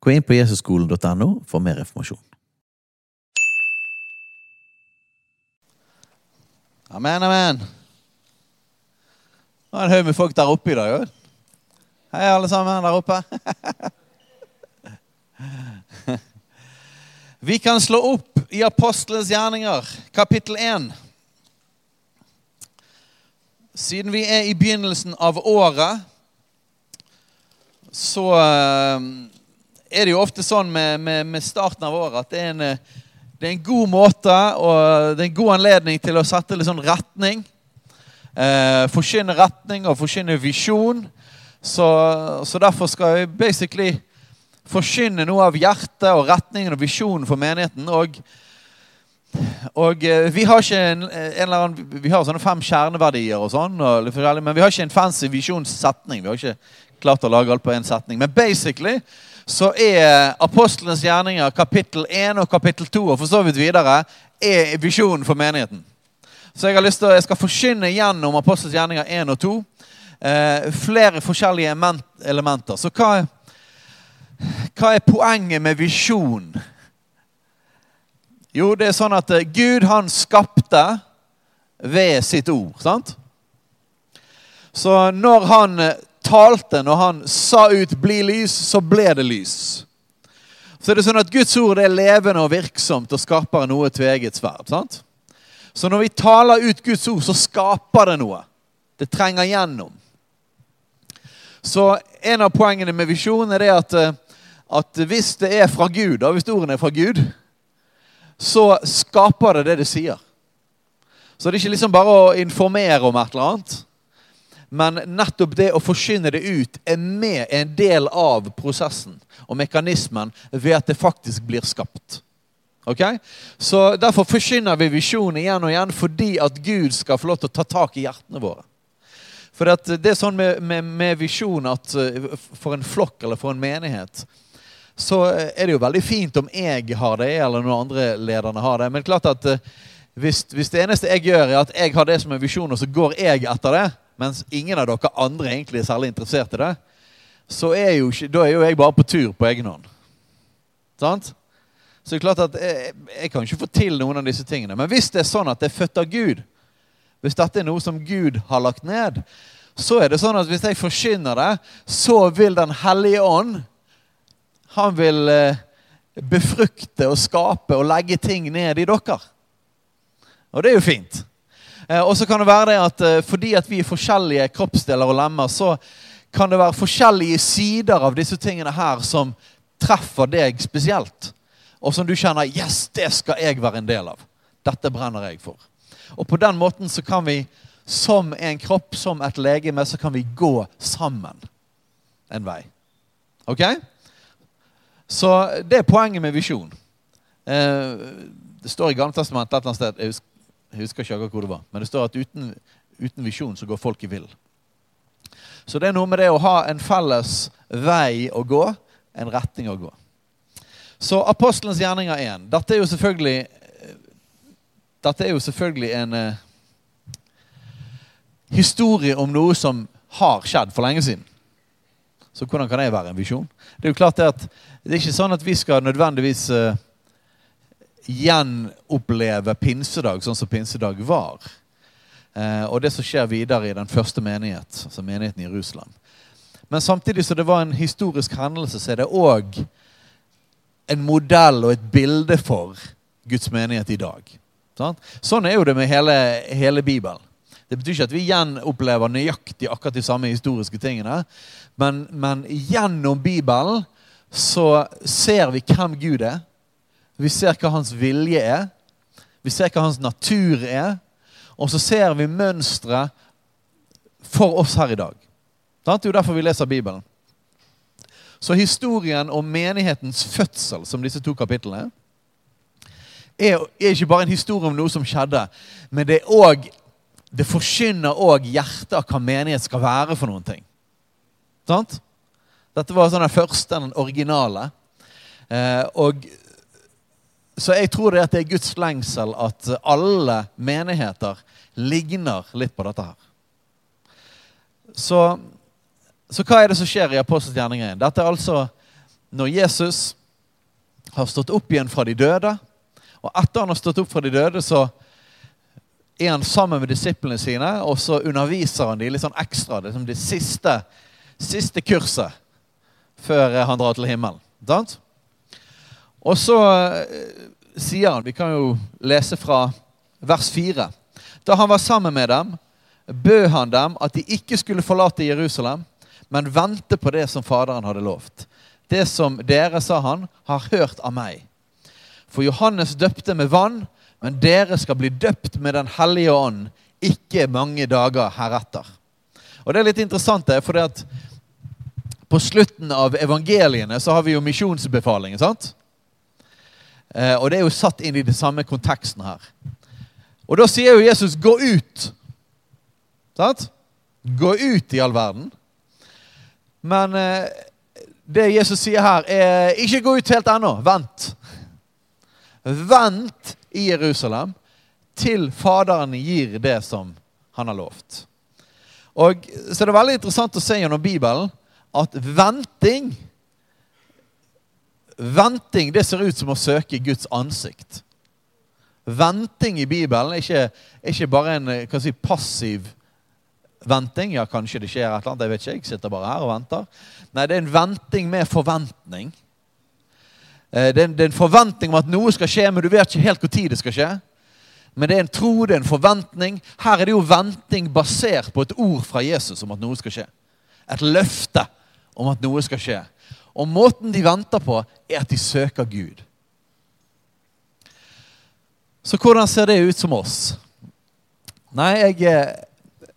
Gå inn på jesusskolen.no for mer informasjon. Amen, amen. Det en haug med folk der oppe i dag òg. Hei, alle sammen der oppe. Vi kan slå opp i Apostelens gjerninger, kapittel 1. Siden vi er i begynnelsen av året, så eh, er det jo ofte sånn med, med, med starten av året at det er, en, eh, det er en god måte og det er en god anledning til å sette litt sånn retning. Eh, forkynne retning og forkynne visjon. Så, så derfor skal vi basically forkynne noe av hjertet og retningen og visjonen for menigheten. Og, og eh, vi har ikke en, en eller annen, vi har sånne fem kjerneverdier, og sånn, og men vi har ikke en fancy visjonssetning. Vi har ikke klart å lage alt på én setning. Men basically så er apostelens gjerninger kapittel 1 og kapittel 2 og for så vidt videre er visjonen for menigheten. Så jeg har lyst til, jeg skal forkynne gjennom apostelens gjerninger 1 og 2 eh, flere forskjellige elementer. Så hva, hva er poenget med visjon? Jo, det er sånn at eh, Gud, han skapte ved sitt ord. sant? Så når han eh, talte, når han sa ut 'bli lys', så ble det lys. Så er det sånn at Guds ord er levende og virksomt og skaper noe tveget sverd. sant? Så når vi taler ut Guds ord, så skaper det noe. Det trenger gjennom. Så en av poengene med visjon er det at, eh, at hvis det er fra Gud, og hvis ordene er fra Gud, så skaper det det det sier. Så det er ikke liksom bare å informere om et eller annet. Men nettopp det å forsyne det ut er med en del av prosessen og mekanismen ved at det faktisk blir skapt. Ok? Så Derfor forsyner vi visjonen igjen og igjen fordi at Gud skal få lov til å ta tak i hjertene våre. For det er sånn med, med, med visjon at eh, for en flokk eller for en menighet så er det jo veldig fint om jeg har det, eller noen andre lederne har det. Men klart at eh, hvis, hvis det eneste jeg gjør, er at jeg har det som en visjon, og så går jeg etter det, mens ingen av dere andre egentlig er særlig interessert i det, så er jo da er jo jeg bare på tur på egen hånd. Sant? Så det er klart at jeg, jeg kan ikke få til noen av disse tingene. Men hvis det er sånn at det er født av Gud, hvis dette er noe som Gud har lagt ned, så er det sånn at hvis jeg forkynner det, så vil Den hellige ånd Han vil eh, befrukte og skape og legge ting ned i dere. Og det er jo fint. Eh, og så kan det være det at eh, fordi at vi er forskjellige kroppsdeler og lemmer, så kan det være forskjellige sider av disse tingene her som treffer deg spesielt. Og som du kjenner 'Yes, det skal jeg være en del av'. Dette brenner jeg for. Og på den måten så kan vi som en kropp, som et legeme, så kan vi gå sammen en vei. Ok? Så det er poenget med visjon. Eh, det står i Gamle testamentet et eller annet sted jeg husker, ikke akkurat hvor det var, men det står at uten, uten visjon så går folk i vill. Så det er noe med det å ha en felles vei å gå, en retning å gå. Så apostelens gjerninger 1. Dette er jo selvfølgelig er jo selvfølgelig en eh, historie om noe som har skjedd for lenge siden. Så hvordan kan det være en visjon? Det er jo klart det at det er ikke sånn at vi skal nødvendigvis eh, gjenoppleve pinsedag sånn som pinsedag var. Eh, og det som skjer videre i den første menighet, altså menigheten i Jerusalem. Men samtidig som det var en historisk hendelse, så er det òg en modell og et bilde for Guds menighet i dag. Sånn er jo det med hele, hele Bibelen. Det betyr ikke at vi gjenopplever nøyaktig akkurat de samme historiske tingene. Men, men gjennom Bibelen så ser vi hvem Gud er, vi ser hva hans vilje er. Vi ser hva hans natur er. Og så ser vi mønstre for oss her i dag. Det er jo derfor vi leser Bibelen. Så historien om menighetens fødsel, som disse to kapitlene, er, er ikke bare en historie om noe som skjedde, men det også, det forkynner òg hjertet av hva menighet skal være for noen ting. Sant? Dette var sånn den første, den originale. Eh, og, så jeg tror det, er Guds lengsel at alle menigheter ligner litt på dette her. Så, så hva er det som skjer i Apostels gjerninger 1? Dette er altså når Jesus har stått opp igjen fra de døde. Og etter han har stått opp fra de døde, så er han sammen med disiplene sine, og så underviser han de litt sånn ekstra. Det er som det siste, siste kurset før han drar til himmelen. Sant? Og så eh, sier han Vi kan jo lese fra vers 4. Da han var sammen med dem, bød han dem at de ikke skulle forlate Jerusalem, men vente på det som Faderen hadde lovt. Det som dere, sa han, har hørt av meg. For Johannes døpte med vann, men dere skal bli døpt med Den hellige ånd ikke mange dager heretter. Og Det er litt interessant, det, for på slutten av evangeliene så har vi jo misjonsbefalingen. sant? Eh, og det er jo satt inn i den samme konteksten her. Og da sier jo Jesus 'gå ut'. Sant? Gå ut i all verden. Men eh, det Jesus sier her, er 'ikke gå ut helt ennå'. Vent. Vent i Jerusalem til Faderen gir det som han har lovt. Og, så det er veldig interessant å se gjennom Bibelen at venting Venting det ser ut som å søke Guds ansikt. Venting i Bibelen er ikke, er ikke bare en si, passiv venting. Ja, kanskje det skjer et eller annet. Jeg vet ikke, jeg sitter bare her og venter. Nei, det er en venting med forventning. Eh, det er, en, det er en forventning om at noe skal skje, men du vet ikke helt når det skal skje. Men det er en tro, det er en forventning. Her er det jo venting basert på et ord fra Jesus om at noe skal skje. Et løfte om at noe skal skje. Og måten de venter på, er at de søker Gud. Så hvordan ser det ut som oss? Nei, jeg, eh,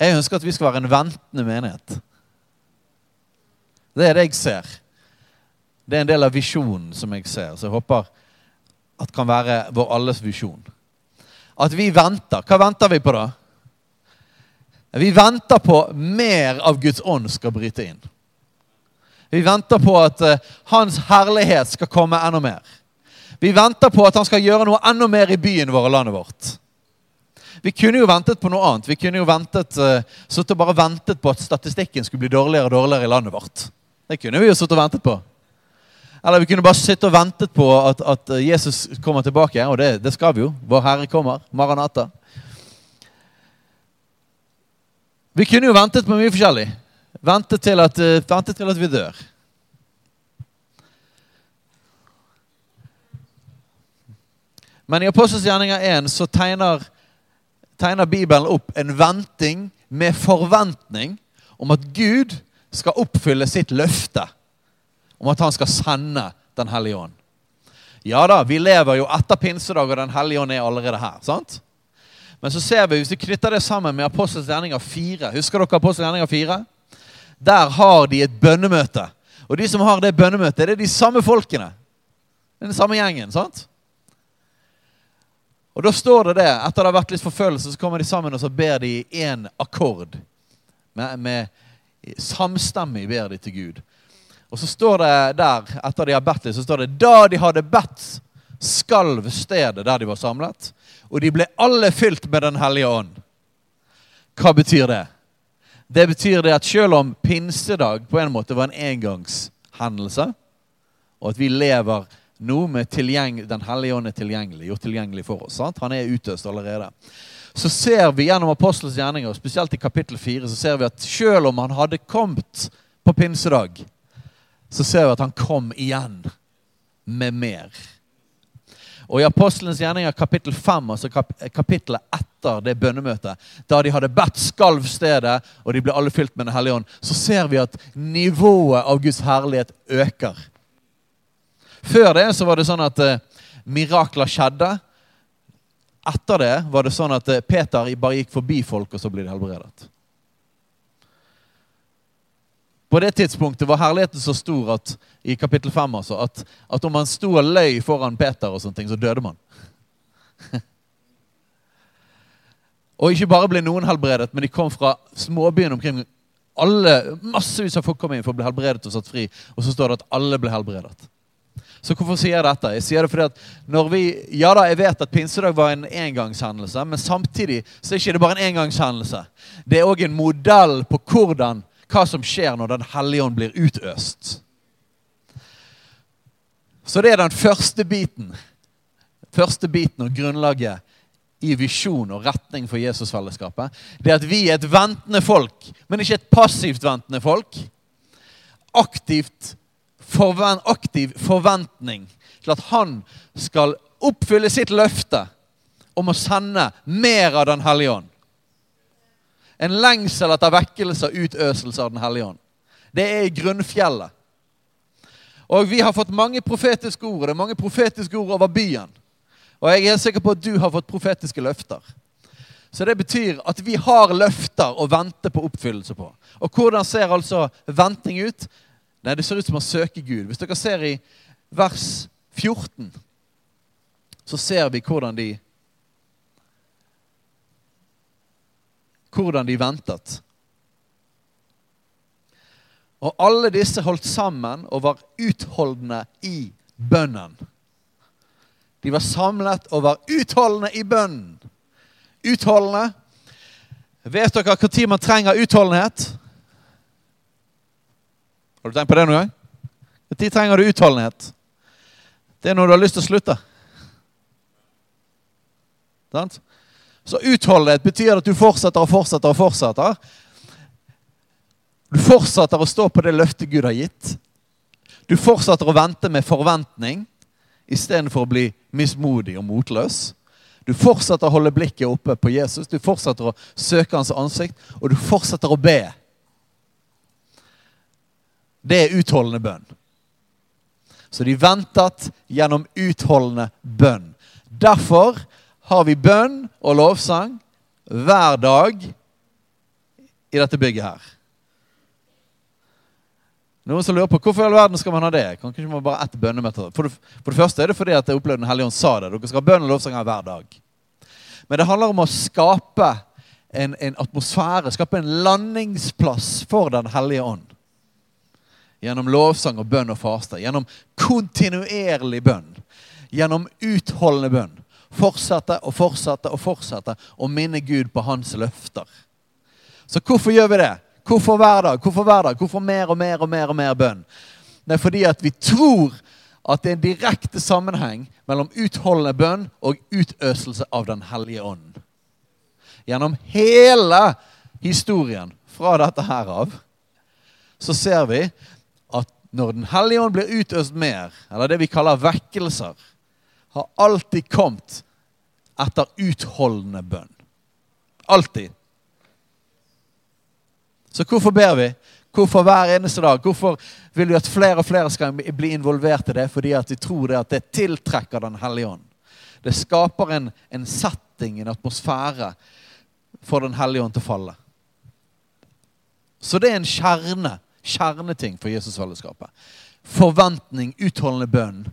jeg ønsker at vi skal være en ventende menighet. Det er det jeg ser. Det er en del av visjonen som jeg ser, så jeg håper at kan være vår alles visjon. At vi venter. Hva venter vi på da? Vi venter på mer av Guds ånd skal bryte inn. Vi venter på at uh, Hans herlighet skal komme enda mer. Vi venter på at han skal gjøre noe enda mer i byen vår og landet vårt. Vi kunne jo ventet på noe annet. Vi kunne jo ventet, uh, bare ventet på at statistikken skulle bli dårligere og dårligere i landet vårt. Det kunne vi jo sittet og ventet på. Eller vi kunne bare sitte og ventet på at, at Jesus kommer tilbake. Og det, det, skal vi jo. Vår Herre kommer. Maranata. Vi kunne jo ventet på mye forskjellig. Ventet til at, vente til at vi dør. Men i Apostels gjerninger 1 så tegner, tegner Bibelen opp en venting med forventning om at Gud skal oppfylle sitt løfte om at han skal sende Den hellige ånd. Ja da, vi lever jo etter pinsedag, og Den hellige ånd er allerede her. sant? Men så ser vi, hvis vi knytter det sammen med Apostels gjerninger 4 Husker dere Apostels gjerninger 4? Der har de et bønnemøte. Og de som har det bønnemøtet, det er de samme folkene. Den samme gjengen. sant? Og da står det det, Etter det har vært litt forfølgelse, så kommer de sammen og så ber de i én akkord. Med, med Samstemmig ber de til Gud. Og så står det der, etter de har bedt litt, så står det da de hadde bedt, skalv stedet der de var samlet. Og de ble alle fylt med Den hellige ånd. Hva betyr det? Det betyr det at selv om pinsedag på en måte var en engangshendelse, og at vi lever nå med Den hellige ånd er tilgjengelig, gjort tilgjengelig for oss. Sant? Han er utøst allerede. Så ser vi gjennom apostelens gjerninger, spesielt i kapittel 4, så ser vi at selv om han hadde kommet på pinsedag, så ser vi at han kom igjen med mer. Og I Apostelens gjerninger kapittel 5, altså kap kapittelet etter det bønnemøtet, da de hadde bedt skalv stedet, og de ble alle fylt med Den hellige ånd, så ser vi at nivået av Guds herlighet øker. Før det så var det sånn at eh, mirakler skjedde. Etter det var det sånn at eh, Peter bare gikk forbi folk, og så ble de helbredet. På det tidspunktet var herligheten så stor at, i kapittel 5 altså, at, at om man sto og løy foran Peter, og sånne ting, så døde man. og ikke bare ble noen helbredet, men de kom fra småbyen omkring. Alle, Massevis av folk kom inn for å bli helbredet og satt fri. Og så står det at alle ble helbredet. Så hvorfor sier jeg dette? Jeg sier det fordi at når vi, ja da, jeg vet at pinsedag var en engangshendelse, men samtidig så er det ikke bare en engangshendelse. Det er òg en modell på hvordan, hva som skjer når Den hellige ånd blir utøst. Så det er den første biten. Første biten og grunnlaget i visjon og retning for Jesusfellesskapet. Det er at vi er et ventende folk, men ikke et passivt ventende folk. Aktivt forven, aktiv forventning til at han skal oppfylle sitt løfte om å sende mer av Den hellige ånd. En lengsel etter vekkelse og utøselse av Den hellige ånd. Det er i grunnfjellet. Og vi har fått mange profetiske ord. Det er mange profetiske ord over byen. Og jeg er helt sikker på at du har fått profetiske løfter. Så det betyr at vi har løfter å vente på oppfyllelse på. Og hvordan ser altså venting ut? Nei, det ser ut som å søke Gud. Hvis dere ser i vers 14, så ser vi hvordan de Hvordan de ventet. Og alle disse holdt sammen og var utholdende i bønnen. De var samlet og var utholdende i bønnen. Utholdende. Vet dere når man trenger utholdenhet? Har du tenkt på det noen gang? Når trenger du utholdenhet? Det er når du har lyst til å slutte. Sant? Så utholdenhet betyr at du fortsetter og fortsetter og fortsetter. Du fortsetter å stå på det løftet Gud har gitt. Du fortsetter å vente med forventning istedenfor å bli mismodig og motløs. Du fortsetter å holde blikket oppe på Jesus, du fortsetter å søke hans ansikt, og du fortsetter å be det er utholdende bønn. Så de ventet gjennom utholdende bønn. Derfor har vi bønn og lovsang hver dag i dette bygget her. Noen som lurer på hvorfor i all verden skal man ha det? Kan ikke man bare ett bønnemøte? For for det første er det fordi at jeg opplevde Den hellige ånd sa det. Dere skal ha bønn og lovsang her hver dag. Men det handler om å skape en, en atmosfære, skape en landingsplass for Den hellige ånd. Gjennom lovsang og bønn og faste. Gjennom kontinuerlig bønn. Gjennom utholdende bønn. Fortsette og fortsette og fortsette å minne Gud på hans løfter. Så hvorfor gjør vi det? Hvorfor hver dag? Hvorfor hver dag? Hvorfor mer og mer og mer og mer bønn? Det er fordi at vi tror at det er en direkte sammenheng mellom utholdende bønn og utøselse av Den hellige ånd. Gjennom hele historien fra dette her av så ser vi at når Den hellige ånd blir utøst mer, eller det vi kaller vekkelser, har alltid kommet etter utholdende bønn. Alltid. Så hvorfor ber vi? Hvorfor hver eneste dag? Hvorfor vil vi at flere og flere skal bli involvert i det? Fordi at vi tror det at det tiltrekker Den hellige ånd. Det skaper en, en setting, en atmosfære, for Den hellige ånd til å falle. Så det er en kjerne kjerneting for Jesusfellesskapet. Forventning, utholdende bønn.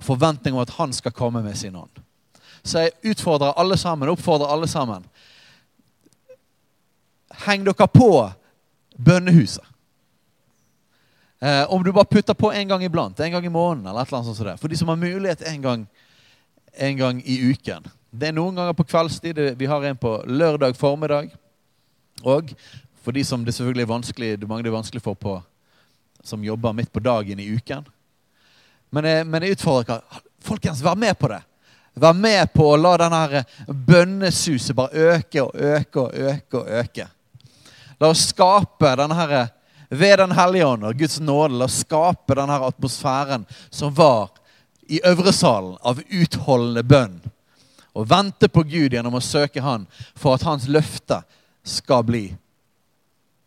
Forventning om at han skal komme med sin ånd. Så jeg utfordrer alle sammen, oppfordrer alle sammen. Heng dere på bønnehuset. Eh, om du bare putter på en gang iblant, en gang i måneden eller et eller annet sånt. For de som har mulighet en gang, en gang i uken. Det er noen ganger på kveldstid. Vi har en på lørdag formiddag. Og for de som det selvfølgelig er vanskelig, det mange det er vanskelig for på, som jobber midt på dagen i uken. Men jeg, men jeg utfordrer dere. Folkens, vær med på det. Vær med på å la denne bønnesuset bare øke og øke og øke. og øke. La oss skape denne her, ved Den hellige ånd og Guds nåde la oss skape denne atmosfæren som var i øvresalen av utholdende bønn. Og vente på Gud gjennom å søke Han for at Hans løfte skal bli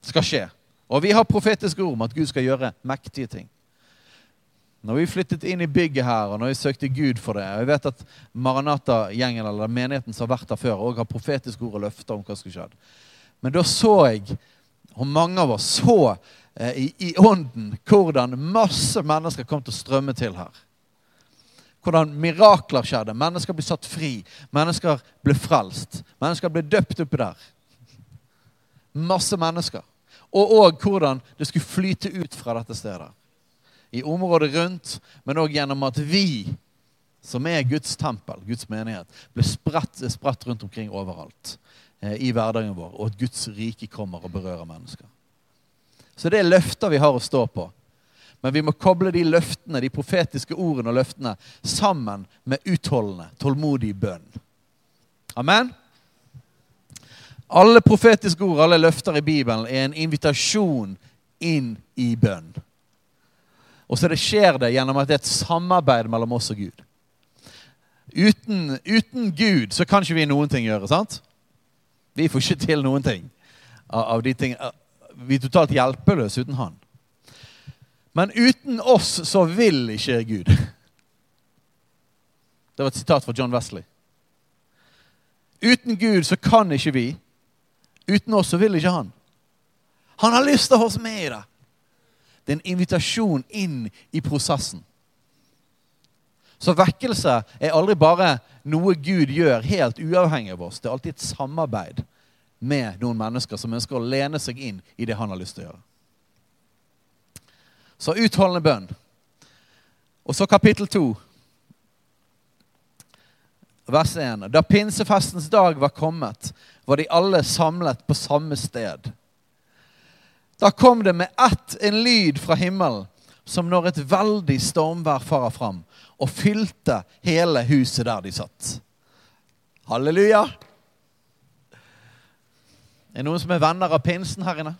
skal skje. Og vi har profetiske ord om at Gud skal gjøre mektige ting. Når vi flyttet inn i bygget her, og når vi søkte Gud for det og Jeg vet at Maranata-gjengen eller menigheten som har vært her før, også har profetiske ord og løfter om hva som skulle skje. Men da så jeg, og mange av oss så eh, i, i ånden hvordan masse mennesker kom til å strømme til her. Hvordan mirakler skjedde. Mennesker ble satt fri. Mennesker ble frelst. Mennesker ble døpt oppi der. Masse mennesker. Og òg hvordan det skulle flyte ut fra dette stedet. I området rundt, men òg gjennom at vi, som er Guds tempel, Guds menighet, blir spredt, spredt rundt omkring overalt eh, i hverdagen vår, og at Guds rike kommer og berører mennesker. Så det er løfter vi har å stå på. Men vi må koble de løftene, de profetiske ordene og løftene sammen med utholdende, tålmodig bønn. Amen? Alle profetiske ord, alle løfter i Bibelen, er en invitasjon inn i bønn. Og så det skjer det gjennom at det er et samarbeid mellom oss og Gud. Uten, uten Gud så kan ikke vi noen ting gjøre. sant? Vi får ikke til noen ting av, de ting. Vi er totalt hjelpeløse uten Han. Men uten oss så vil ikke Gud. Det var et sitat fra John Wesley. Uten Gud så kan ikke vi. Uten oss så vil ikke han. Han har lyst til å ha oss med i det. Det er en invitasjon inn i prosessen. Så vekkelse er aldri bare noe Gud gjør helt uavhengig av oss. Det er alltid et samarbeid med noen mennesker som ønsker å lene seg inn i det han har lyst til å gjøre. Så utholdende bønn. Og så kapittel to. Vers 1. Da pinsefestens dag var kommet, var de alle samlet på samme sted. Da kom det med ett en lyd fra himmelen, som når et veldig stormvær farer fram, og fylte hele huset der de satt. Halleluja! Er det noen som er venner av pinsen her inne?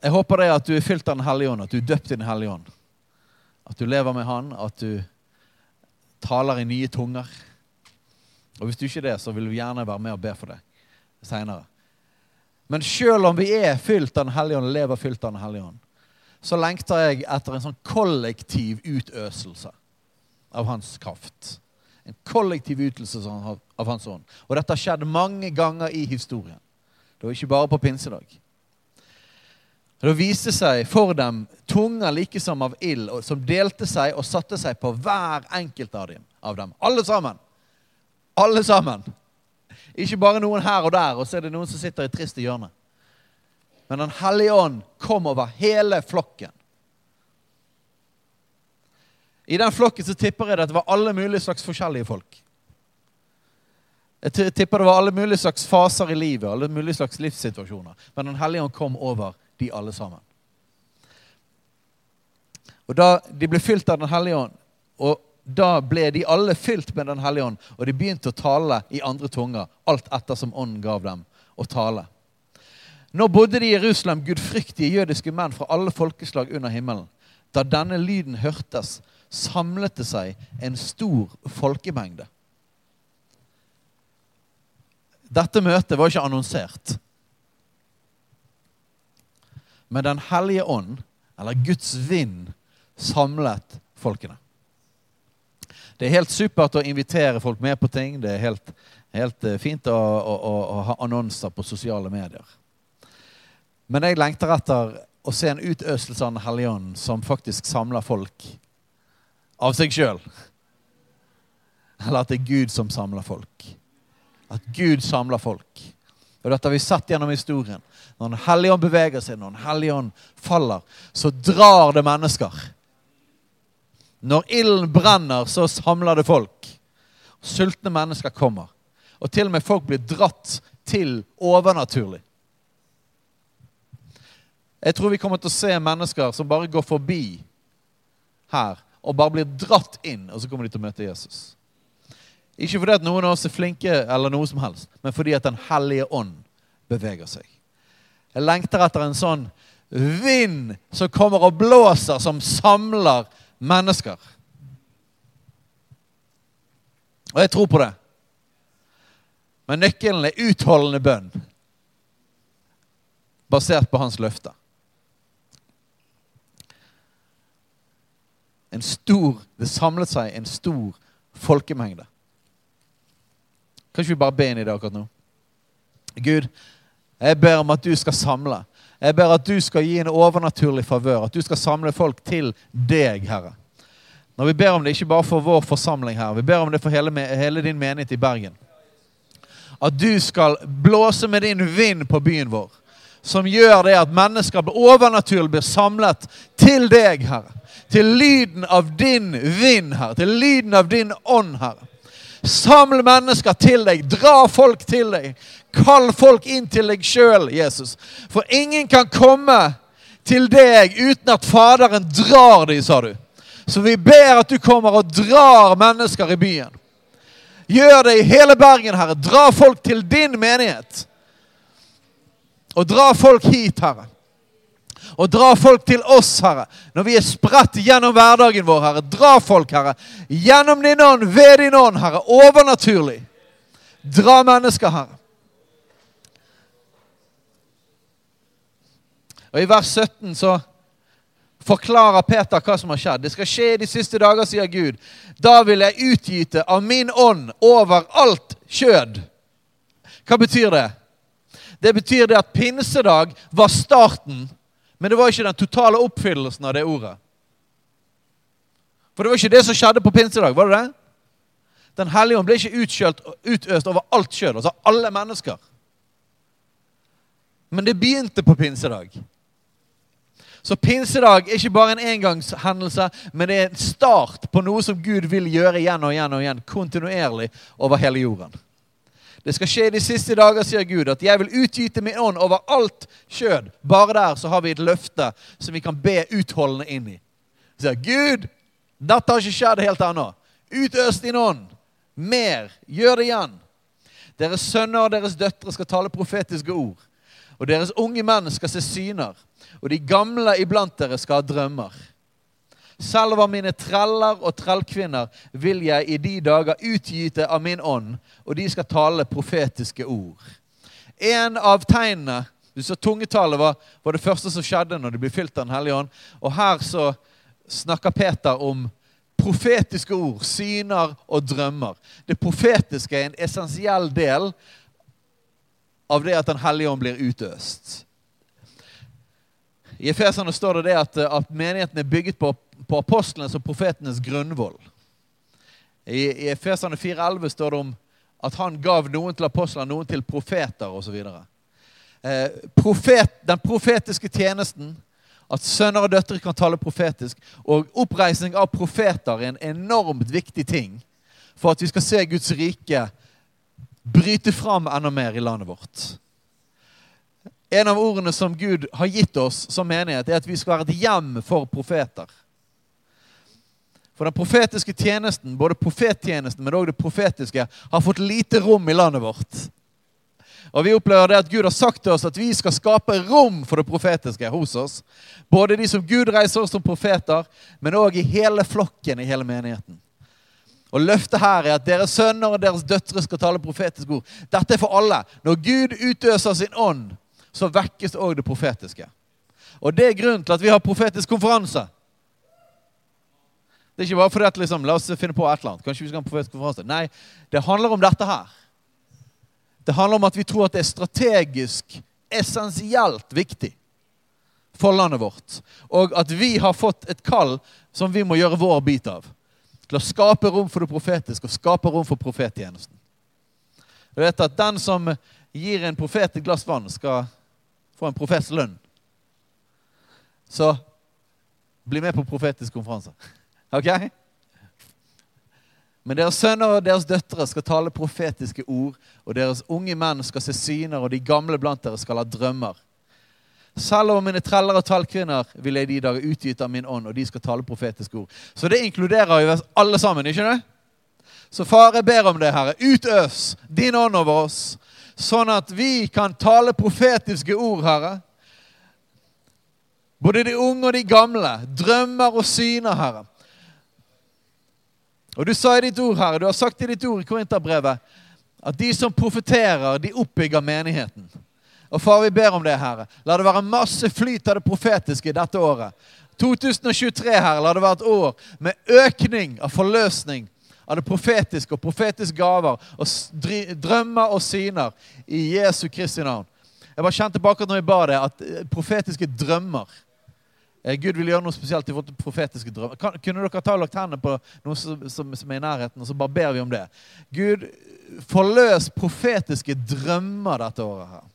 Jeg håper det at du er fylt av Den hellige ånd, at du er døpt i Den hellige ånd. At du lever med Han, at du taler i nye tunger. Og hvis du ikke er det, så vil vi gjerne være med og be for deg seinere. Men sjøl om vi er fylt av Den hellige ånd, lever fylt av Den hellige ånd, så lengter jeg etter en sånn kollektiv utøselse av hans kraft. En kollektiv utøselse av hans ånd. Og dette har skjedd mange ganger i historien. Det var ikke bare på pinsedag. Da viste seg for dem tunger like som av ild, som delte seg og satte seg på hver enkelt. Av dem. Alle sammen. Alle sammen. Ikke bare noen her og der, og så er det noen som sitter i trist hjørne. Men Den hellige ånd kom over hele flokken. I den flokken så tipper jeg det at det var alle mulige slags forskjellige folk. Jeg tipper det var alle mulige slags faser i livet, alle mulige slags livssituasjoner. Men Den hellige ånd kom over de alle sammen. Og Da de ble fylt av Den hellige ånd, og da ble de alle fylt med Den hellige ånd, og de begynte å tale i andre tunger, alt etter som ånden gav dem å tale. Nå bodde de i Jerusalem gudfryktige jødiske menn fra alle folkeslag under himmelen. Da denne lyden hørtes, samlet det seg en stor folkemengde. Dette møtet var ikke annonsert. Men Den hellige ånd, eller Guds vind, samlet folkene. Det er helt supert å invitere folk med på ting. Det er helt, helt eh, fint å, å, å, ha annonser på sosiale medier. Men jeg lengter etter å se en utøselse av Den hellige ånd som faktisk samler folk av seg sjøl. Eller at det er Gud som samler folk. At Gud samler folk. Og Dette har vi sett gjennom historien. Når Den hellige ånd beveger seg, når Den hellige ånd faller, så drar det mennesker. Når ilden brenner, så samler det folk. Sultne mennesker kommer. Og til og med folk blir dratt til overnaturlig. Jeg tror vi kommer til å se mennesker som bare går forbi her og bare blir dratt inn, og så kommer de til å møte Jesus. Ikke fordi at noen av oss er flinke, eller noe som helst, men fordi at Den hellige ånd beveger seg. Jeg lengter etter en sånn vind som kommer og blåser, som samler mennesker. Og jeg tror på det. Men nøkkelen er utholdende bønn, basert på hans løfter. En stor, Det samlet seg en stor folkemengde. Kan ikke vi bare be inn i det akkurat nå? Gud, jeg ber om at du skal samle. Jeg ber at du skal gi en overnaturlig favør. At du skal samle folk til deg, Herre. Når vi ber om det, ikke bare for vår forsamling her, vi ber om det for hele, hele din menighet i Bergen. At du skal blåse med din vind på byen vår. Som gjør det at mennesker overnaturlig blir samlet til deg, Herre. Til lyden av din vind, Herre. Til lyden av din ånd, Herre. Samle mennesker til deg. Dra folk til deg. Kall folk inn til deg sjøl, Jesus. For ingen kan komme til deg uten at Faderen drar dem, sa du. Så vi ber at du kommer og drar mennesker i byen. Gjør det i hele Bergen, Herre. Dra folk til din menighet. Og dra folk hit, Herre. Og dra folk til oss, Herre, når vi er spredt gjennom hverdagen vår, Herre. Dra folk, Herre, gjennom din ånd, ved din ånd, Herre. Overnaturlig. Dra mennesker, Herre. Og I vers 17 så forklarer Peter hva som har skjedd. Det skal skje i de siste dager, sier Gud. Da vil jeg utgyte av min ånd over alt kjød. Hva betyr det? Det betyr det at pinsedag var starten, men det var ikke den totale oppfyllelsen av det ordet. For det var ikke det som skjedde på pinsedag, var det det? Den hellige ånd ble ikke utkjølt, utøst over alt kjød, altså alle mennesker. Men det begynte på pinsedag. Så pinsedag er ikke bare en engangshendelse, men det er en start på noe som Gud vil gjøre igjen og igjen og igjen, kontinuerlig over hele jorden. Det skal skje de siste dager, sier Gud, at jeg vil utgyte min ånd over alt kjød. Bare der så har vi et løfte som vi kan be utholdende inn i. Sier Gud, dette har ikke skjedd helt ennå. Utøs din ånd. Mer. Gjør det igjen. Deres sønner og deres døtre skal tale profetiske ord. Og deres unge menn skal se syner, og de gamle iblant dere skal ha drømmer. Selv av mine treller og trellkvinner vil jeg i de dager utgyte av min ånd, og de skal tale profetiske ord. En av tegnene du så Tungetallet var, var det første som skjedde når de ble fylt av Den hellige ånd. Og her så snakker Peter om profetiske ord, syner og drømmer. Det profetiske er en essensiell del av det at Den hellige ånd blir utøst. I Efeserne står det, det at, at menigheten er bygget på, på apostlenes og profetenes grunnvoll. I, i Efeserne 4,11 står det om at han gav noen til apostler, noen til profeter osv. Eh, profet, den profetiske tjenesten, at sønner og døtre kan tale profetisk, og oppreisning av profeter er en enormt viktig ting for at vi skal se Guds rike bryte fram enda mer i landet vårt. En av ordene som Gud har gitt oss som menighet, er at vi skal være et hjem for profeter. For den profetiske tjenesten, både profettjenesten, men også det profetiske, har fått lite rom i landet vårt. Og vi opplever det at Gud har sagt til oss at vi skal skape rom for det profetiske hos oss. Både de som Gud reiser oss som profeter, men òg i hele flokken i hele menigheten. Og Løftet her er at deres sønner og deres døtre skal tale profetiske ord. Dette er for alle. Når Gud utøser sin ånd, så vekkes òg det profetiske. Og det er grunnen til at vi har profetisk konferanse. Det er ikke bare fordi at liksom, La oss finne på et eller annet. Kanskje vi skal ha en profetisk konferanse. Nei, det handler om dette her. Det handler om at vi tror at det er strategisk, essensielt viktig for landet vårt. Og at vi har fått et kall som vi må gjøre vår bit av. Til å skape rom for det profetiske og skape rom for profettjenesten. Du vet at Den som gir en profet et glass vann, skal få en profetslønn. Så bli med på profetisk konferanse. Ok? Men deres sønner og deres døtre skal tale profetiske ord, og deres unge menn skal se syner, og de gamle blant dere skal ha drømmer. Selv over mine treller og tallkvinner vil jeg de dager utgyte av min ånd, og de skal tale profetiske ord. Så det inkluderer jo alle sammen, ikke det? Så far, jeg ber om det, Herre. Utøs din ånd over oss, sånn at vi kan tale profetiske ord, Herre. Både de unge og de gamle. Drømmer og syner, Herre. Og du sa i ditt ord, Herre, du har sagt i ditt ord i Korinterbrevet at de som profeterer, de oppbygger menigheten. Og far, vi ber om det, Herre. La det være masse flyt av det profetiske dette året. 2023, Herre, la det være et år med økning av forløsning, av det profetiske og profetiske gaver og drømmer og syner i Jesu Kristi navn. Jeg bare kjente tilbake når jeg ba det, at eh, profetiske drømmer eh, Gud vil gjøre noe spesielt i forhold profetiske drømmer. Kan, kunne dere ta og lagt hendene på noe som, som, som, er i nærheten, og så bare ber vi om det? Gud, forløs profetiske drømmer dette året her.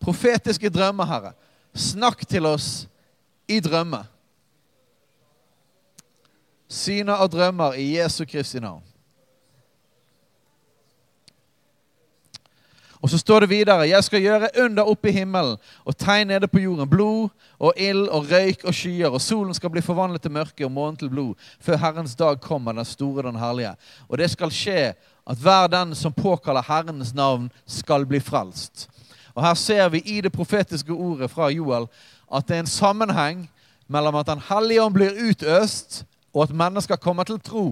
Profetiske drømmer, Herre. Snakk til oss i drømmer. Syner og drømmer i Jesu Kristi navn. Og så står det videre Jeg skal gjøre under oppe i himmelen og tegn nede på jorden. Blod og ild og røyk og skyer. Og solen skal bli forvandlet til mørke og månen til blod før Herrens dag kommer, den store, den herlige. Og det skal skje at hver den som påkaller Herrens navn, skal bli frelst. Og Her ser vi i det profetiske ordet fra Joel at det er en sammenheng mellom at Den hellige ånd blir utøst, og at mennesker kommer til tro.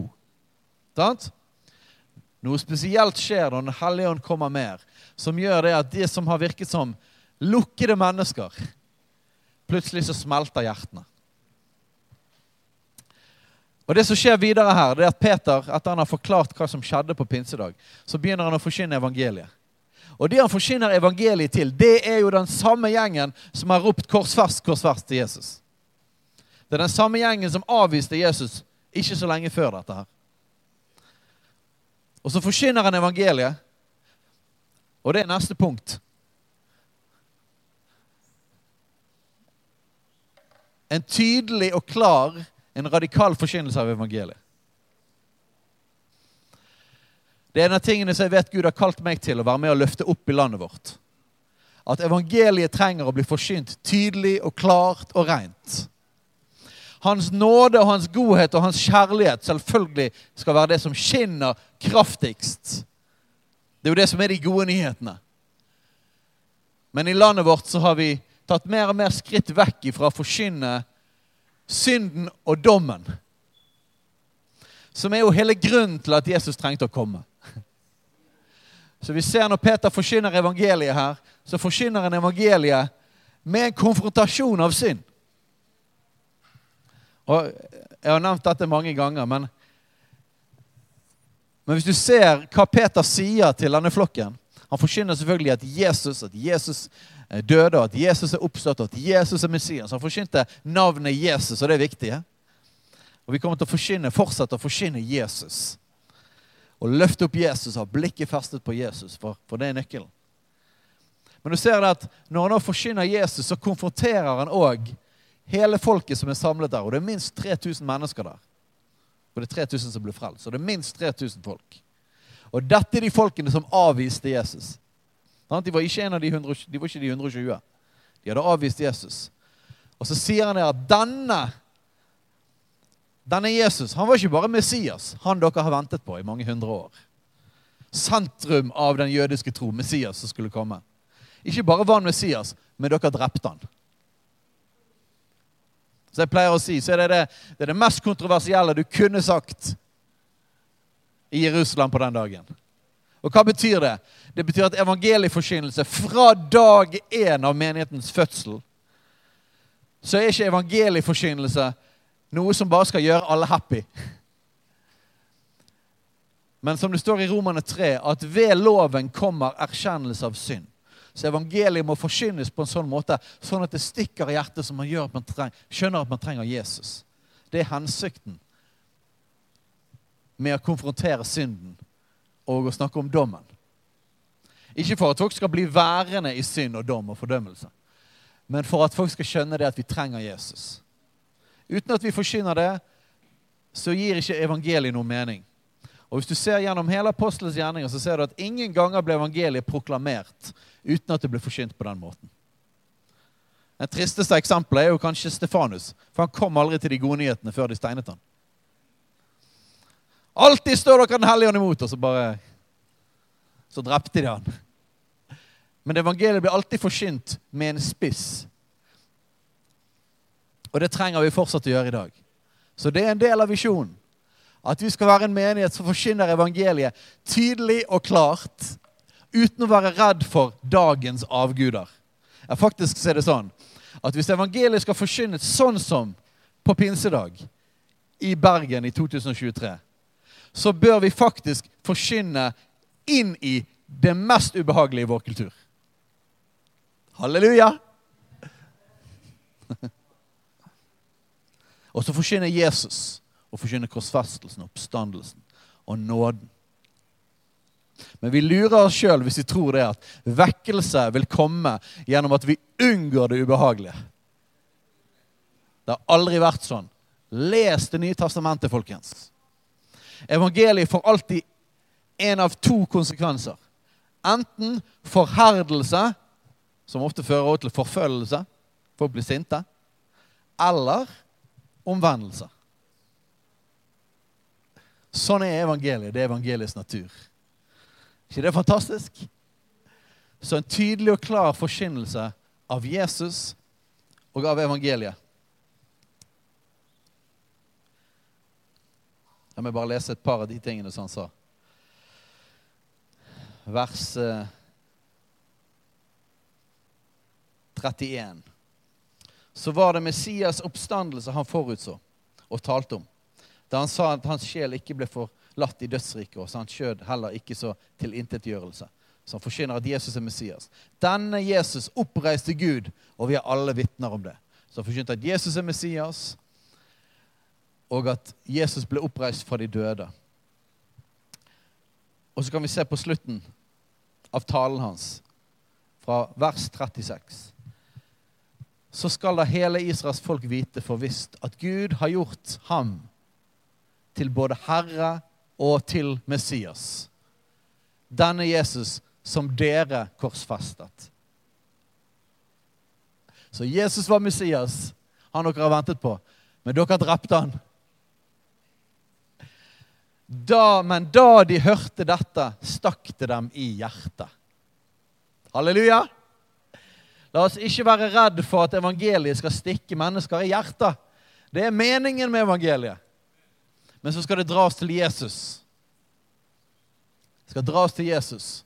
Sant? Noe spesielt skjer når Den hellige ånd kommer mer, som gjør det at de som har virket som lukkede mennesker, plutselig så smelter hjertene. Og Det som skjer videre her, det er at Peter, etter han har forklart hva som skjedde på pinsedag, så begynner han å forkynne evangeliet. Og Det han forkynner evangeliet til, det er jo den samme gjengen som har ropt 'korsfest, korsfest' til Jesus. Det er den samme gjengen som avviste Jesus ikke så lenge før dette her. Og så forkynner han evangeliet, og det er neste punkt. En tydelig og klar, en radikal forkynnelse av evangeliet. Det er en av tingene som jeg vet Gud har kalt meg til å være med og løfte opp i landet vårt. At evangeliet trenger å bli forsynt tydelig og klart og rent. Hans nåde og hans godhet og hans kjærlighet selvfølgelig skal være det som skinner kraftigst. Det er jo det som er de gode nyhetene. Men i landet vårt så har vi tatt mer og mer skritt vekk ifra å forkynne synden og dommen. Som er jo hele grunnen til at Jesus trengte å komme. Så vi ser når Peter forkynner evangeliet her, så forkynner han evangeliet med en konfrontasjon av synd. Og Jeg har nevnt dette mange ganger, men, men hvis du ser hva Peter sier til denne flokken Han forkynner selvfølgelig at Jesus, at Jesus døde, at Jesus er oppstått, at Jesus er Messias. Han forkynte navnet Jesus, og det er viktig. Og vi kommer til å forkynne, fortsette å forkynne Jesus. Og løfte opp Jesus, ha blikket festet på Jesus, for, for det er nøkkelen. Men du ser det at når han nå forkynner Jesus, så konfronterer han òg hele folket som er samlet der. Og det er minst 3000 mennesker der. Og det er 3000 som ble frelst. Og det er minst 3000 folk. Og dette er de folkene som avviste Jesus. De var ikke, de, 100, de var ikke de 120. De hadde avvist Jesus. Og så sier han at denne denne Jesus han var ikke bare Messias, han dere har ventet på i mange hundre år. Sentrum av den jødiske tro, Messias som skulle komme. Ikke bare var han Messias, men dere drepte han. Så jeg pleier å si, så er det det, det, er det mest kontroversielle du kunne sagt i Jerusalem på den dagen. Og hva betyr det? Det betyr at evangelieforkynnelse fra dag én av menighetens fødsel så er ikke evangelieforkynnelse noe som bare skal gjøre alle happy. Men som det står i Romane 3, at ved loven kommer erkjennelse av synd. Så evangeliet må forkynnes på en sånn måte sånn at det stikker i hjertet, som man gjør at man treng, skjønner at man trenger Jesus. Det er hensikten med å konfrontere synden og å snakke om dommen. Ikke for at folk skal bli værende i synd og dom og fordømmelse, men for at folk skal skjønne det at vi trenger Jesus. Uten at vi forkynner det, så gir ikke evangeliet noen mening. Og Hvis du ser gjennom hele apostelens gjerninger, så ser du at ingen ganger ble evangeliet proklamert uten at det ble forkynt på den måten. Det tristeste eksempelet er jo kanskje Stefanus, for han kom aldri til de gode nyhetene før de steinet han. Alltid står dere Den hellige ånd imot, og så bare Så drepte de han. Men evangeliet blir alltid forkynt med en spiss. Og det trenger vi fortsatt å gjøre i dag. Så det er en del av visjonen. At vi skal være en menighet som forkynner evangeliet tydelig og klart, uten å være redd for dagens avguder. Ja, faktisk er det sånn at hvis evangeliet skal forkynnes sånn som på pinsedag, i Bergen i 2023, så bør vi faktisk forkynne inn i det mest ubehagelige i vår kultur. Halleluja! og så forkynner Jesus og forkynne korsfestelsen, oppstandelsen og nåden. Men vi lurer oss sjøl hvis vi tror det at vekkelse vil komme gjennom at vi unngår det ubehagelige. Det har aldri vært sånn. Les Det nye testamentet, folkens. Evangeliet får alltid en av to konsekvenser. Enten forherdelse, som ofte fører til forfølgelse, folk blir sinte, eller omvendelse. Sånn er evangeliet. Det er evangeliets natur. ikke det er fantastisk? Så en tydelig og klar forkynnelse av Jesus og av evangeliet. Jeg må bare lese et par av de tingene som han sa. Vers 31. Så var det Messias oppstandelse han forutså og talte om. Da han sa at hans sjel ikke ble forlatt i dødsriket, og så hans kjød heller ikke så tilintetgjørelse. Så han forkynner at Jesus er Messias. Denne Jesus oppreiste Gud, og vi er alle vitner om det. Så han forkynte at Jesus er Messias, og at Jesus ble oppreist fra de døde. Og så kan vi se på slutten av talen hans, fra vers 36. Så skal da hele Israels folk vite for visst at Gud har gjort ham til både Herre og til Messias. Denne Jesus som dere korsfestet. Så Jesus var Messias, han dere har ventet på. Men dere drepte han. Da, men da de hørte dette, stakk det dem i hjertet. Halleluja! La oss ikke være redd for at evangeliet skal stikke mennesker i hjertet. Det er meningen med evangeliet. Men så skal det dras til Jesus. Det skal dras til Jesus.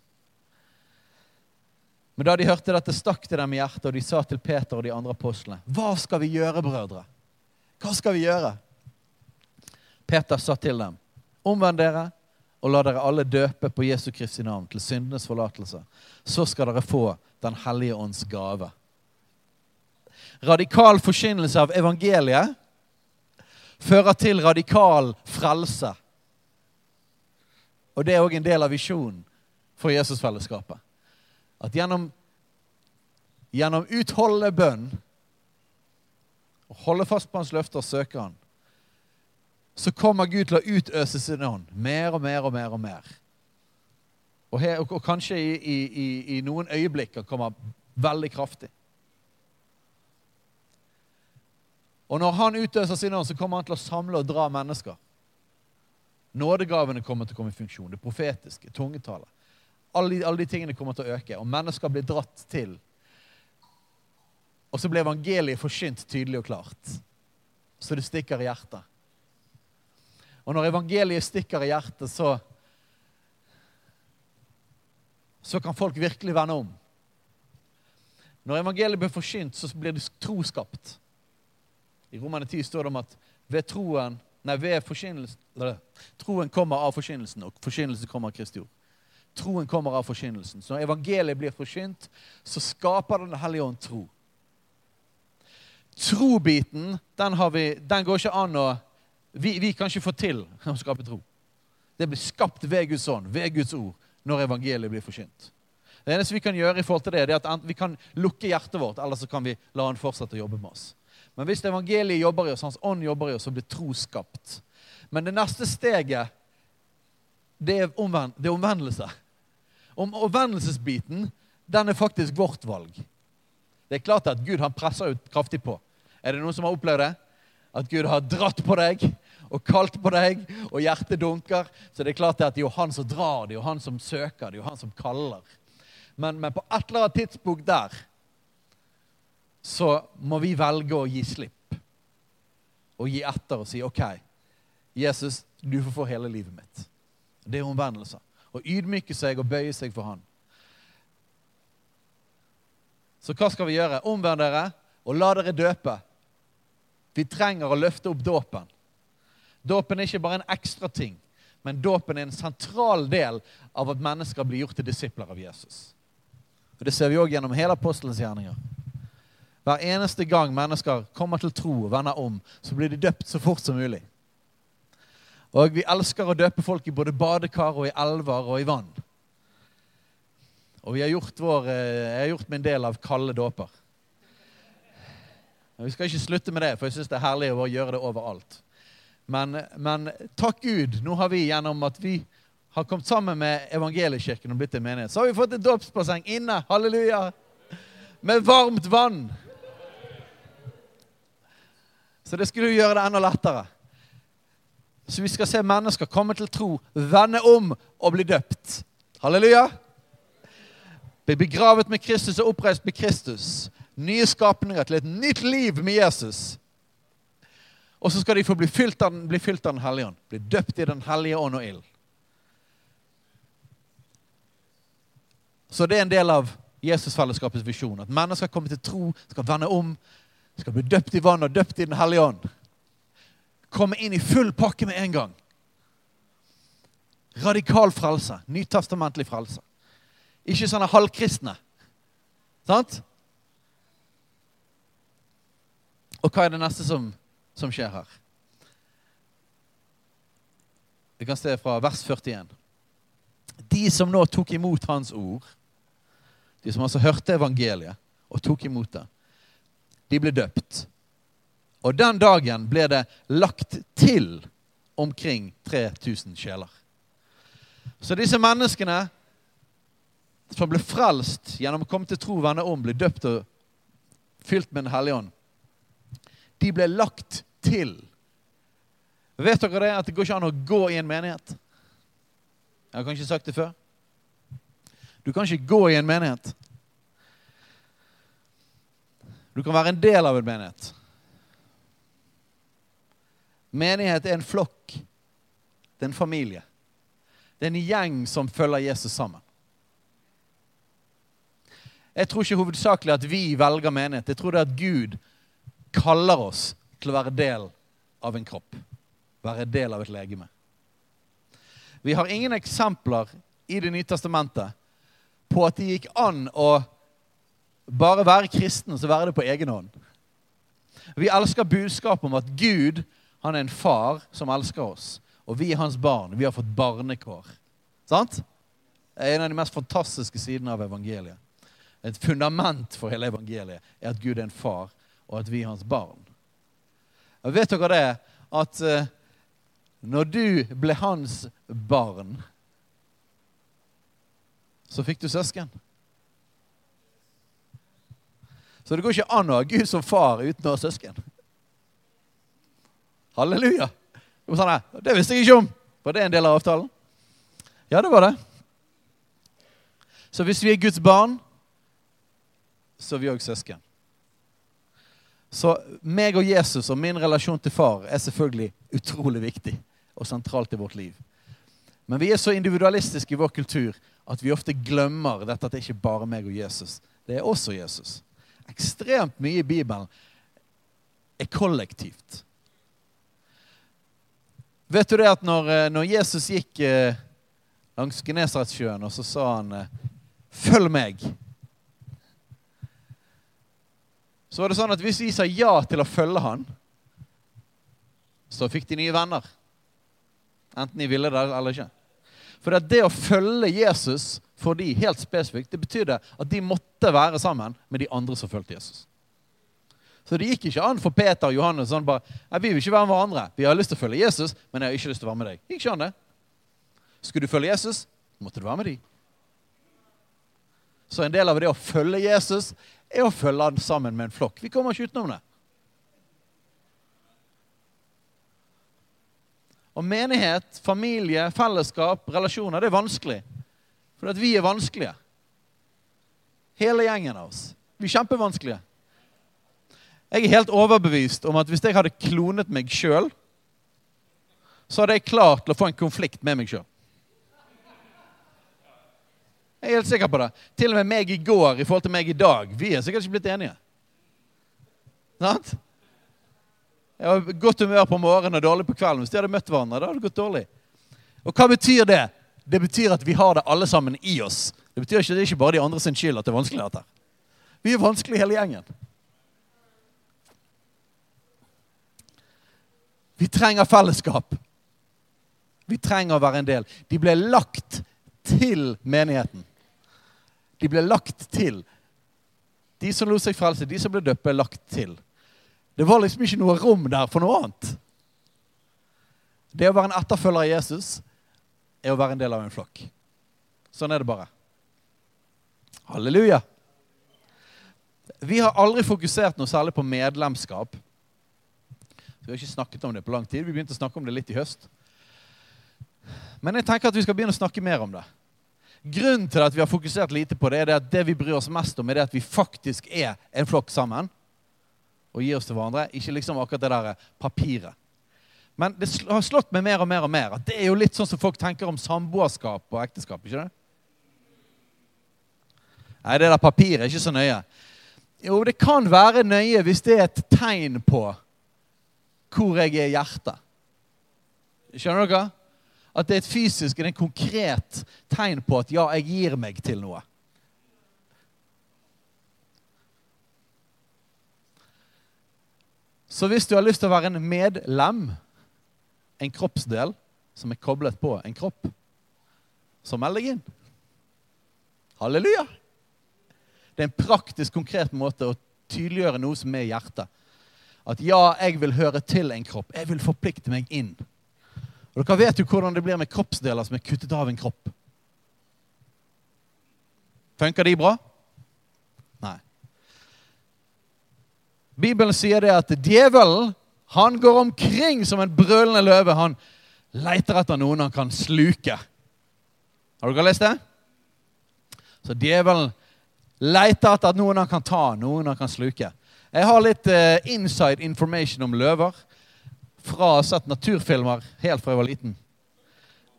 Men da de hørte dette, stakk det dem i hjertet, og de sa til Peter og de andre apostlene.: Hva skal vi gjøre, brødre? Hva skal vi gjøre? Peter sa til dem. Omvend dere og la dere alle døpe på Jesu Kristi navn til syndenes forlatelse. Så skal dere få Den hellige ånds gave. Radikal forkynnelse av evangeliet fører til radikal frelse. Og det er òg en del av visjonen for Jesusfellesskapet. At gjennom, gjennom utholdende bønn, å holde fast på hans løfter og søke han, så kommer Gud til å utøse sin ånd mer og mer og mer. Og mer. Og, her, og, og kanskje i, i, i, noen øyeblikker kommer veldig kraftig. Og når han utøser sin ånd, så kommer han til å samle og dra mennesker. Nådegavene kommer til å komme i funksjon. Det profetiske, tungetallet. Alle, alle de tingene kommer til å øke, og mennesker blir dratt til. Og så blir evangeliet forsynt tydelig og klart. Så det stikker i hjertet. Og når evangeliet stikker i hjertet, så så kan folk virkelig vende om. Når evangeliet blir forsynt, så blir det troskapt. I Romane 10 står det om at ved troen Nei, ved forkynnelsen Troen kommer av forkynnelsen, og forkynnelsen kommer av Kristi ord. Troen kommer av forkynnelsen. Så når evangeliet blir forkynt, så skaper Den hellige ånd tro. Trobiten, den, vi, den går ikke an å vi, vi, kan ikke få til å skape tro. Det blir skapt ved Guds ånd, ved Guds ord, når evangeliet blir forkynt. Det eneste vi kan gjøre i forhold til det, det er at vi kan lukke hjertet vårt, eller så kan vi la han fortsette å jobbe med oss. Men hvis evangeliet jobber i oss, hans ånd jobber i oss, så blir tro skapt. Men det neste steget, det er, omvend det er omvendelse. Om omvendelsesbiten, den er faktisk vårt valg. Det er klart at Gud han presser ut kraftig på. Er det noen som har opplevd det? At Gud har dratt på deg og kalt på deg, og hjertet dunker. Så det er klart at det er jo han som drar, det er jo han som søker, det er jo han som kaller. Men, men på et eller annet tidspunkt der så må vi velge å gi slipp. Og gi etter og si OK, Jesus, du får få hele livet mitt. Det er omvendelse. Å ydmyke seg og bøye seg for Han. Så hva skal vi gjøre? Omvend dere og la dere døpe vi trenger å løfte opp dåpen. Dåpen er ikke bare en ekstra ting, men dåpen er en sentral del av at mennesker blir gjort til disipler av Jesus. Og Det ser vi òg gjennom hele apostelens gjerninger. Hver eneste gang mennesker kommer til tro og vender om, så blir de døpt så fort som mulig. Og vi elsker å døpe folk i både badekar og i elver og i vann. Og vi har gjort vår, jeg har gjort min del av kalde dåper. Vi skal ikke slutte med det, for jeg syns det er herlig å gjøre det overalt. Men, men, takk Gud, nå har vi gjennom at vi har kommet sammen med Evangeliekirken og blitt en menighet, så har vi fått et dåpsbasseng inne. Halleluja! Med varmt vann. Så det skulle jo gjøre det enda lettere. Så vi skal se mennesker komme til tro, vende om og bli døpt. Halleluja! Bli begravet med Kristus og oppreist med Kristus. Nye skapninger til et nytt liv med Jesus. Og så skal de få bli fylt av, bli fylt av Den hellige ånd. Bli døpt i Den hellige ånd og ild. Så det er en del av Jesusfellesskapets visjon. At mennesker kommer til tro, skal vende om, skal bli døpt i vann og døpt i Den hellige ånd. Komme inn i full pakke med en gang. Radikal frelse. Nytestamentlig frelse. Ikke sånne halvkristne. Sant? Og hva er det neste som, som skjer her? Vi kan se fra vers 41. De som nå tok imot hans ord, de som altså hørte evangeliet og tok imot det, de ble døpt. Og den dagen ble det lagt til omkring 3000 sjeler. Så disse menneskene som ble frelst gjennom å komme til tro, vende om, ble døpt og fylt med Den hellige ånd, de ble lagt til. Vet dere det at det går ikke an å gå i en menighet? Jeg har kanskje sagt det før. Du kan ikke gå i en menighet. Du kan være en del av en menighet. Menighet er en flokk. Det er en familie. Det er en gjeng som følger Jesus sammen. Jeg tror ikke hovedsakelig at vi velger menighet. Jeg tror det er at Gud kaller oss til å være del av en kropp. Være del av et legeme. Vi har ingen eksempler i Det nye testamentet på at det gikk an å bare være kristen så være det på egen hånd. Vi elsker budskapet om at Gud han er en far som elsker oss. Og vi er hans barn. Vi har fått barnekår. Sant? Det er en av de mest fantastiske sidene av evangeliet. Et fundament for hele evangeliet er at Gud er en far, og at vi er hans barn. Og vet dere det? At uh, når du ble hans barn, så fikk du søsken. Så det går ikke an å ha Gud som far uten å ha søsken. Halleluja. Sånn det visste jeg ikke om. Var det en del av avtalen? Ja, det var det. Så hvis vi er Guds barn, så er vi òg søsken. Så meg og Jesus og min relasjon til far er selvfølgelig utrolig viktig og sentralt i vårt liv. Men vi er så individualistiske i vår kultur at vi ofte glemmer dette at det ikke bare er meg og Jesus. Det er også Jesus. Ekstremt mye i Bibelen er kollektivt. Vet du det at når, eh, når Jesus gikk eh, langs Genesaretsjøen, og så sa han eh, 'Følg meg', så var det sånn at hvis vi sa ja til å følge han, så fikk de nye venner. Enten de ville det eller ikke. For det å følge Jesus for de helt spesifikt, det betydde at de måtte være sammen med de andre som fulgte Jesus. Så det gikk ikke an for Peter og Johannes sånn bare Nei, vi vil ikke være med hverandre. Vi har lyst til å følge Jesus, men jeg har ikke lyst til å være med deg. Gikk ikke an det. Skulle du følge Jesus, måtte du være med de. Så en del av det å følge Jesus er å følge han sammen med en flokk. Vi kommer ikke utenom det. Og menighet, familie, fellesskap, relasjoner, det er vanskelig. For at vi er vanskelige. Hele gjengen av oss. Vi er kjempevanskelige. Jeg er helt overbevist om at hvis jeg hadde klonet meg sjøl, så hadde jeg klart til å få en konflikt med meg sjøl. Jeg er helt sikker på det. Til og med meg i går i forhold til meg i dag. Vi er sikkert ikke blitt enige. Sant? Jeg har godt humør på morgenen og dårlig på kvelden. Hvis de hadde møtt hverandre, da hadde det gått dårlig. Og hva betyr det? Det betyr at vi har det alle sammen i oss. Det betyr ikke det er ikke bare de andre sin skyld at det er vanskelig. dette. Vi er vanskelig hele gjengen. Vi trenger fellesskap. Vi trenger å være en del. De ble lagt til menigheten. De ble lagt til. De som lot seg frelse, de som ble døpt, ble lagt til. Det var liksom ikke noe rom der for noe annet. Det å være en etterfølger av Jesus er å være en del av en flokk. Sånn er det bare. Halleluja. Vi har aldri fokusert noe særlig på medlemskap. Vi har ikke snakket om det på lang tid. Vi begynte å snakke om det litt i høst. Men jeg tenker at vi skal begynne å snakke mer om det. Grunnen til at vi har fokusert lite på det, er det at det vi bryr oss mest om, er det at vi faktisk er en flokk sammen og gir oss til hverandre. Ikke liksom akkurat det der papiret. Men det har slått meg mer og mer og mer at det er jo litt sånn som folk tenker om samboerskap og ekteskap. ikke det? Nei, det der papiret er ikke så nøye. Jo, det kan være nøye hvis det er et tegn på hvor jeg er i hjertet. Skjønner dere? At det er et fysisk, det er en konkret tegn på at ja, jeg gir meg til noe. Så hvis du har lyst til å være en medlem, en kroppsdel som er koblet på en kropp, så meld deg inn. Halleluja! Det er en praktisk, konkret måte å tydeliggjøre noe som er i hjertet. At ja, jeg vil høre til en kropp. Jeg vil forplikte meg inn. Og Dere vet jo hvordan det blir med kroppsdeler som er kuttet av en kropp. Funker de bra? Nei. Bibelen sier det at djevelen han går omkring som en brølende løve. Han leter etter noen han kan sluke. Har dere lest det? Så djevelen leter etter noen han kan ta, noen han kan sluke. Jeg har litt uh, inside information om løver fra å ha sett naturfilmer helt fra jeg var liten.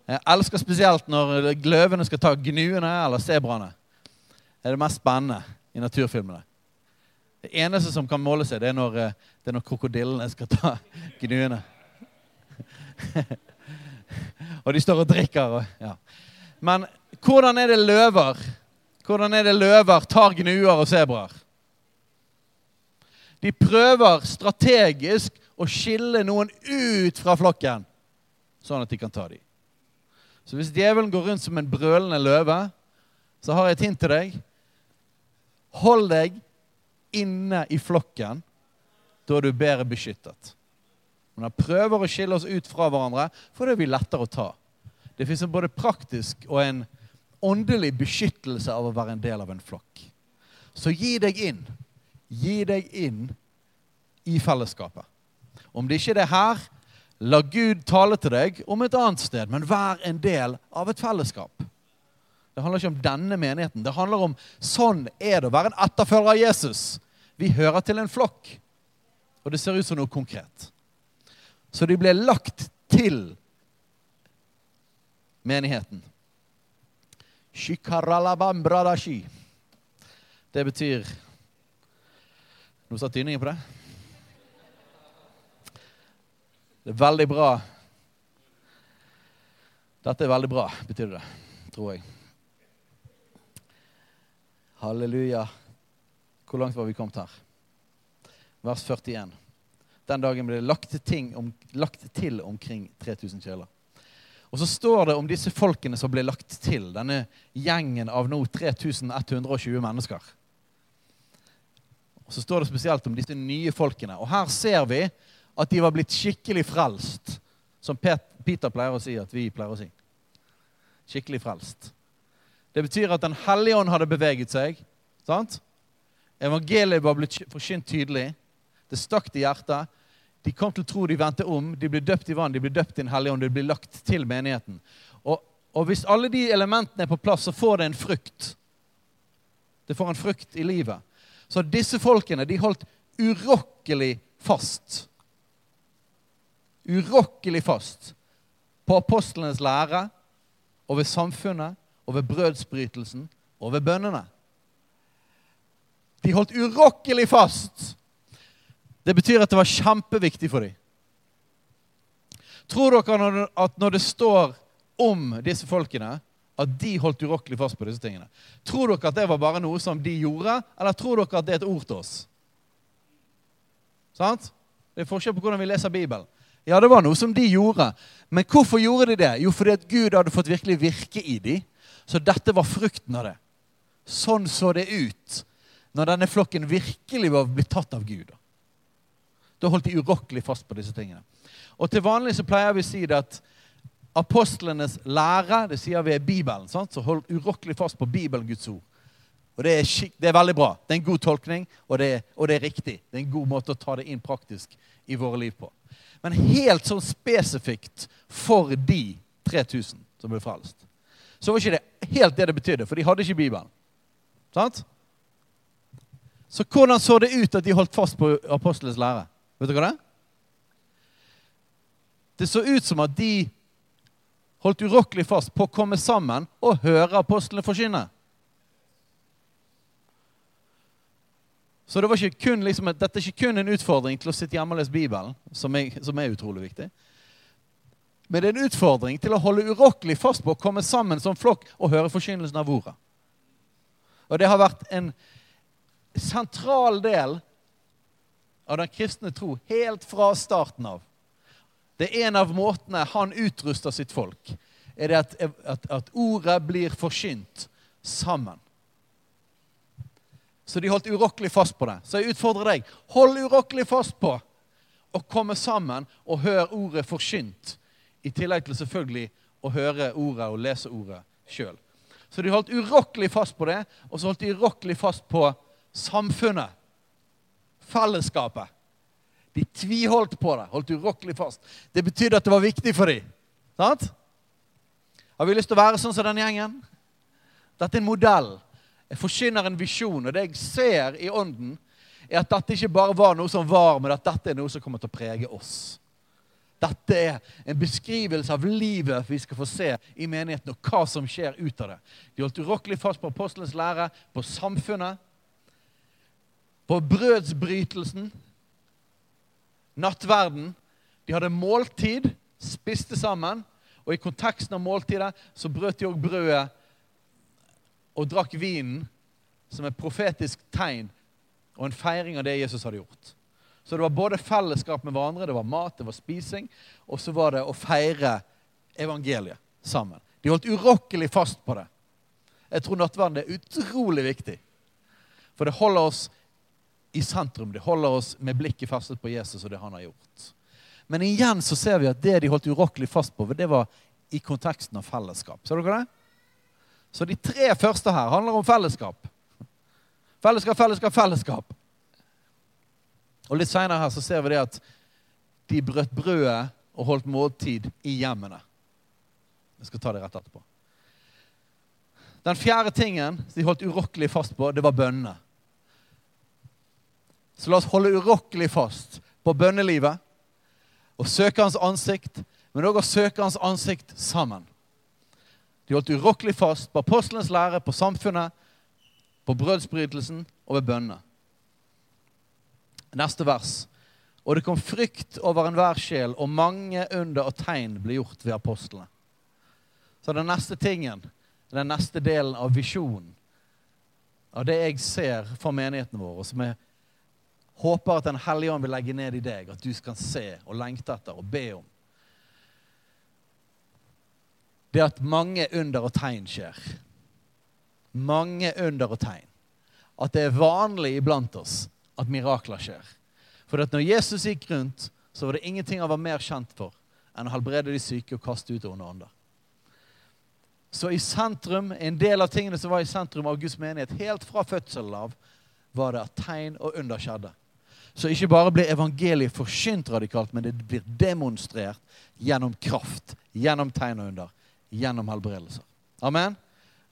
Jeg elsker spesielt når løvene skal ta gnuene eller sebraene. Det er det mest spennende i naturfilmene. Det eneste som kan måle seg, det er når, eh, det er når krokodillene skal ta gnuene. og de står og drikker. Og, ja. Men hvordan er det løver Hvordan er det løver tar gnuer og sebraer? De prøver strategisk å skille noen ut fra flokken, sånn at de kan ta dem. Så hvis djevelen går rundt som en brølende løve, så har jeg et hint til deg. Hold deg inne i flokken. Da er du bedre beskyttet. Men han prøver å skille oss ut fra hverandre, for det vi lettere å ta. Det fins en både praktisk og en åndelig beskyttelse av å være en del av en flokk. Så gi deg inn. Gi deg inn i fellesskapet. Om det ikke er her, la Gud tale til deg om et annet sted, men vær en del av et fellesskap. Det handler ikke om denne menigheten. Det handler om sånn er det å være en etterfølger av Jesus. Vi hører til en flokk, og det ser ut som noe konkret. Så de ble lagt til menigheten. Det betyr Nå satt tydningen på det? Det er veldig bra. Dette er veldig bra, betyr det, tror jeg. Halleluja. Hvor langt var vi kommet her? Vers 41. Den dagen ble det lagt til, om, lagt til omkring 3000 kjeler. Og så står det om disse folkene som ble lagt til, denne gjengen av nå 3120 mennesker. Og så står det spesielt om disse nye folkene. Og her ser vi at de var blitt skikkelig frelst. Som Peter pleier å si at vi pleier å si. Skikkelig frelst. Det betyr at Den hellige ånd hadde beveget seg. sant? Evangeliet var blitt forkynt tydelig. Det stakk til hjertet. De kom til tro, de vendte om. De ble døpt i vann, de ble døpt i Den hellige ånd. De ble lagt til menigheten. Og, og hvis alle de elementene er på plass, så får det en frukt. Det får en frukt i livet. Så disse folkene de holdt urokkelig fast urokkelig fast på apostlenes lære og ved samfunnet og ved brødsbrytelsen og ved bønnene. De holdt urokkelig fast. Det betyr at det var kjempeviktig for dem. Tror dere at når det står om disse folkene, at de holdt urokkelig fast på disse tingene? Tror dere at det var bare noe som de gjorde, eller tror dere at det er et ord til oss? Sant? Det er forskjell på hvordan vi leser Bibelen. Ja, det var noe som de gjorde. Men hvorfor gjorde de det? Jo, fordi at Gud hadde fått virkelig virke i dem. Så dette var frukten av det. Sånn så det ut når denne flokken virkelig var blitt tatt av Gud. Da holdt de urokkelig fast på disse tingene. Og til vanlig så pleier vi å si det at apostlenes lære, det sier vi er Bibelen. Sant? Så hold urokkelig fast på Bibelen, Guds ord. Og det er, det er, veldig bra. Det er en god tolkning, og det, er, og det, er, riktig. Det er en god måte å ta det inn praktisk i våre liv på. Men helt sånn spesifikt for de 3000 som ble frelst, så var ikke det helt det det betydde, for de hadde ikke Bibelen. Sant? Så hvordan så det ut at de holdt fast på apostlenes lære? Vet hva det? Det så ut som at de holdt urokkelig fast på å komme sammen og høre apostlene forkynne. Så det ikke kun, liksom, dette er ikke kun en utfordring til å sitte hjemme og lese Bibelen, som er, som er, utrolig viktig. Men det er en utfordring til å holde urokkelig fast på å komme sammen som flokk og høre forkynnelsen av ordet. Og det har vært en sentral del av den kristne tro helt fra starten av. Det er en av måtene han utruster sitt folk, er det at, at, at ordet blir forsynt sammen. Så de holdt urokkelig fast på det. Så jeg utfordrer deg. Hold urokkelig fast på å komme sammen og høre ordet forsynt. I tillegg til selvfølgelig å høre ordet og lese ordet sjøl. Så de holdt urokkelig fast på det, og så holdt de urokkelig fast på samfunnet. Fellesskapet. De tviholdt på det, holdt urokkelig fast. Det betydde at det var viktig for dem. Sant? Har vi lyst til å være sånn som den gjengen? Dette er en modell. Jeg forkynner en visjon, og det jeg ser i ånden, er at dette ikke bare var noe som var, men at dette er noe som kommer til å prege oss. Dette er en beskrivelse av livet vi skal få se i menigheten, og hva som skjer ut av det. De holdt urokkelig fast på apostelens lære, på samfunnet, på brødsbrytelsen, nattverden. De hadde måltid, spiste sammen. Og i konteksten av måltidet så brøt de òg brødet og drakk vinen, som et profetisk tegn og en feiring av det Jesus hadde gjort. Så det var både fellesskap med hverandre, det var mat, det var spising, og så var det å feire evangeliet sammen. De holdt urokkelig fast på det. Jeg tror nattverden er utrolig viktig. For det holder oss i sentrum. Det holder oss med blikket festet på Jesus og det han har gjort. Men igjen så ser vi at det de holdt urokkelig fast på, det var i konteksten av fellesskap. Ser dere det? Så de tre første her handler om fellesskap. Fellesskap, fellesskap, fellesskap. Og Litt seinere her så ser vi det at de brøt brødet og holdt måltid i hjemmene. Jeg skal ta det rett etterpå. Den fjerde tingen de holdt urokkelig fast på, det var bønnene. Så la oss holde urokkelig fast på bønnelivet og søke hans ansikt, men òg å søke hans ansikt sammen. De holdt urokkelig fast på apostelens lære, på samfunnet, på brødsbrytelsen og ved bønnene. Neste vers. Og det kom frykt over enhver sjel, og mange under og tegn ble gjort ved apostlene. Så den neste tingen, den neste delen av visjonen, av det jeg ser for menigheten vår, som er Håper at Den hellige ånd vil legge ned i deg, at du skal se og lengte etter og be om. Det at mange under og tegn skjer. Mange under og tegn. At det er vanlig iblant oss at mirakler skjer. For at når Jesus gikk rundt, så var det ingenting han var mer kjent for enn å helbrede de syke og kaste ut onde ånder. Så i sentrum, en del av tingene som var i sentrum av Guds menighet helt fra fødselen av, var det at tegn og under skjedde. Så ikke bare blir evangeliet forkynt radikalt, men det blir demonstrert gjennom kraft, gjennom tegn og under, gjennom helbredelser. Amen.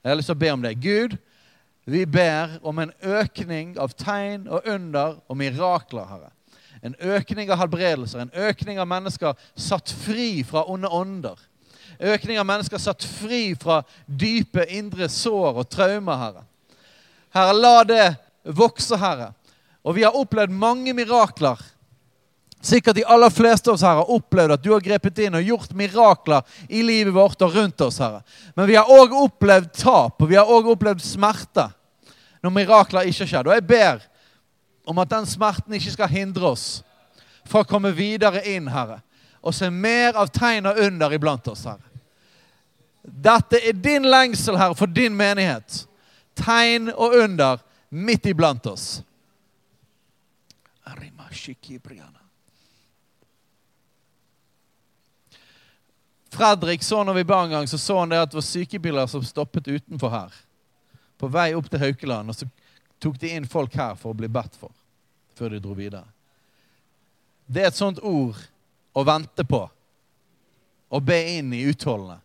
Jeg har lyst til å be om det. Gud, vi ber om en økning av tegn og under og mirakler, Herre. En økning av helbredelser, en økning av mennesker satt fri fra onde ånder. Økning av mennesker satt fri fra dype indre sår og traumer, Herre. Herre, la det vokse, Herre. Og vi har opplevd mange mirakler Sikkert de aller fleste av oss her har opplevd at du har grepet inn og gjort mirakler i livet vårt og rundt oss. Herre. Men vi har òg opplevd tap, og vi har òg opplevd smerte når mirakler ikke har skjedd. Og jeg ber om at den smerten ikke skal hindre oss fra å komme videre inn, Herre, og se mer av tegn og under iblant oss, Herre. Dette er din lengsel, Herre, for din menighet. Tegn og under midt iblant oss. Fredrik så når vi ba en gang, så så han det at det var sykebiler som stoppet utenfor her. På vei opp til Haukeland. Og så tok de inn folk her for å bli bedt for. Før de dro videre. Det er et sånt ord å vente på. Å be inn i utholdende.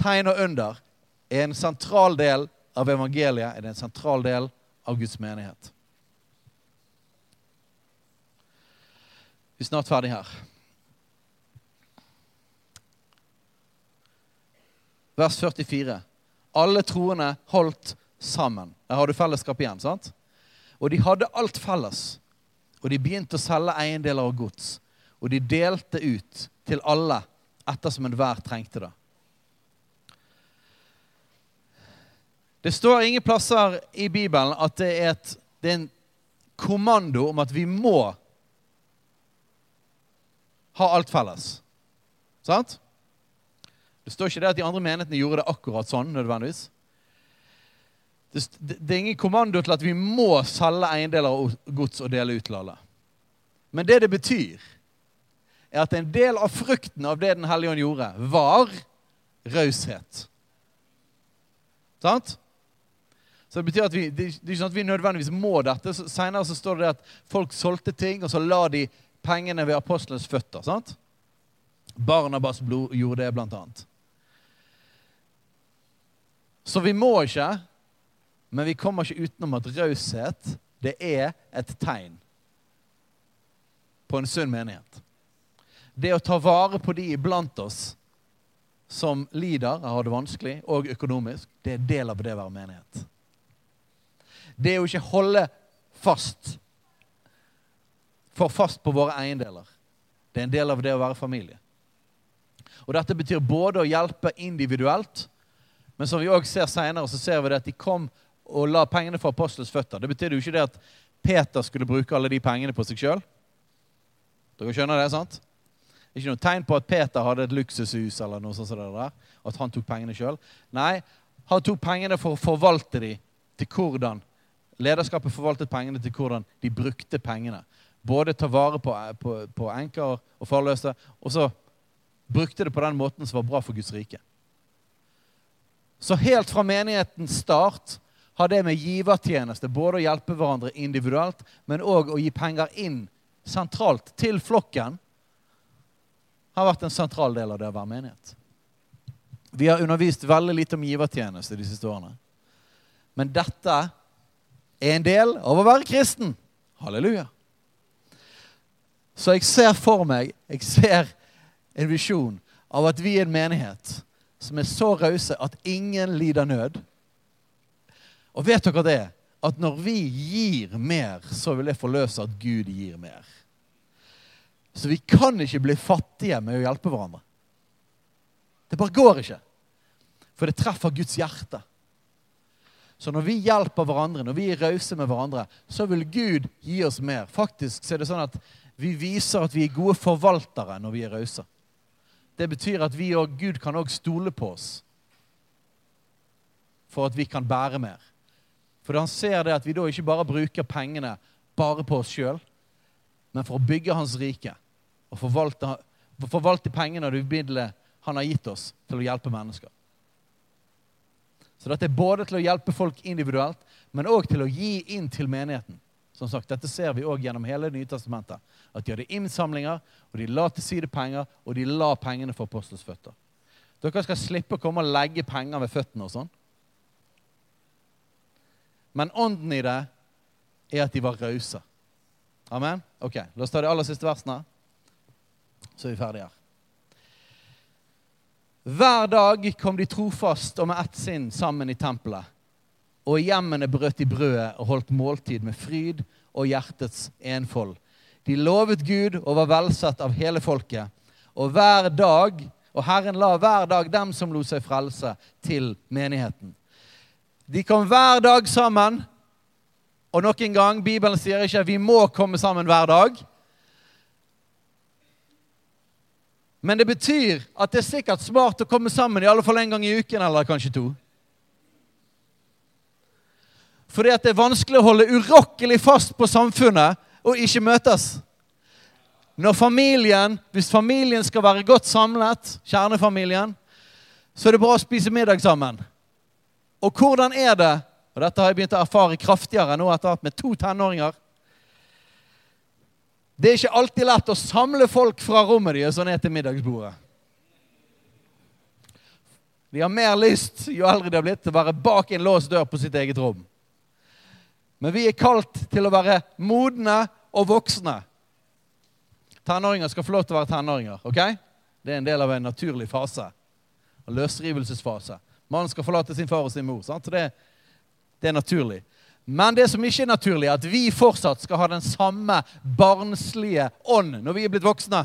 Tegn og under er en sentral del av evangeliet. Er det en sentral del av Guds menighet. Vi er snart ferdig her. vers 44. Alle troende holdt sammen. Der har du fellesskap igjen. sant? Og de hadde alt felles. Og de begynte å selge eiendeler og gods. Og de delte ut til alle ettersom enhver trengte det. Det står ingen plasser i Bibelen at det er, et, det er en kommando om at vi må ha alt felles. Sant? Det står ikke det at de andre menighetene gjorde det akkurat sånn. nødvendigvis. Det, det, er ingen kommando til at vi må selge eiendeler og gods og dele ut til alle. Men det det betyr, er at en del av frukten av det Den hellige ånd gjorde, var raushet. Sant? Så Det betyr at vi, det, er ikke sånn at vi nødvendigvis må dette. Senere så står det at folk solgte ting, og så la de pengene ved apostlenes føtter. sant? Barnabas blod gjorde det, blant annet. Så vi må ikke, men vi kommer ikke utenom at raushet, det er et tegn på en sunn menighet. Det å ta vare på de iblant oss som lider, har det vanskelig, og økonomisk, det er del av det å være menighet. Det å ikke holde fast fast på våre eiendeler. Det er en del av det å være familie. Og Dette betyr både å hjelpe individuelt men som vi òg ser senere, så ser vi det at de kom og la pengene for apostelens føtter. Det betydde jo ikke det at Peter skulle bruke alle de pengene på seg sjøl. Dere skjønner det, sant? Ikke noe tegn på at Peter hadde et luksushus eller noe sånt. Der, at han tok pengene sjøl. Nei, han tok pengene for å forvalte dem til hvordan Lederskapet forvaltet pengene til hvordan de brukte pengene. Både ta vare på, på, på enker og farløse, og så brukte det på den måten som var bra for Guds rike. Så helt fra menighetens start har det med givertjeneste, både å hjelpe hverandre individuelt, men òg å gi penger inn sentralt til flokken, har vært en sentral del av det å være menighet. Vi har undervist veldig lite om givertjeneste de siste årene. Men dette er en del av å være kristen. Halleluja. Så jeg ser for meg, jeg ser en visjon av at vi er en menighet som er så rause at ingen lider nød. Og vet dere det? At når vi gir mer, så vil det forløse at Gud gir mer. Så vi kan ikke bli fattige med å hjelpe hverandre. Det bare går ikke. For det treffer Guds hjerte. Så når vi hjelper hverandre, når vi er rause med hverandre, så vil Gud gi oss mer. Faktisk så er det sånn at vi viser at vi er gode forvaltere når vi er rause. Det betyr at vi og Gud kan òg stole på oss for at vi kan bære mer. For han ser det at vi da ikke bare bruker pengene bare på oss sjøl, men for å bygge hans rike og forvalte, forvalte pengene og det middelet han har gitt oss til å hjelpe mennesker. Så dette er både til å hjelpe folk individuelt, men òg til å gi inn til menigheten. Som sagt, Dette ser vi òg gjennom hele Det nye testamentet. At de hadde innsamlinger, og de la til side penger, og de la pengene for apostels føtter. Dere skal slippe å komme og legge penger ved føttene og sånn. Men ånden i det er at de var rause. Amen? Ok, La oss ta de aller siste versene, så er vi ferdige her. Hver dag kom de trofast og med ett sinn sammen i tempelet. Og i hjemmene brøt de brødet og holdt måltid med fryd og hjertets enfold De lovet Gud og var velsatt av hele folket. Og hver dag, og Herren la hver dag dem som lot seg frelse, til menigheten. De kom hver dag sammen. Og nok en gang, Bibelen sier ikke at vi må komme sammen hver dag. Men det betyr at det er sikkert smart å komme sammen i alle fall en gang i uken, eller kanskje to. Fordi at det er vanskelig å holde urokkelig fast på samfunnet og ikke møtes. Når familien, Hvis familien skal være godt samlet, kjernefamilien, så er det bra å spise middag sammen. Og hvordan er det Og dette har jeg begynt å erfare kraftigere nå etter at med to tenåringer. Det er ikke alltid lett å samle folk fra rommet deres og ned til middagsbordet. De har mer lyst jo eldre de har blitt, til å være bak en låst dør på sitt eget rom. Men vi er kalt til å være modne og voksne. Tenåringer skal få lov til å være tenåringer. ok? Det er en del av en naturlig fase. En løsrivelsesfase. Mannen skal forlate sin far og sin mor. sant? Så det, det er naturlig. Men det som ikke er naturlig, er at vi fortsatt skal ha den samme barnslige ånd når vi er blitt voksne.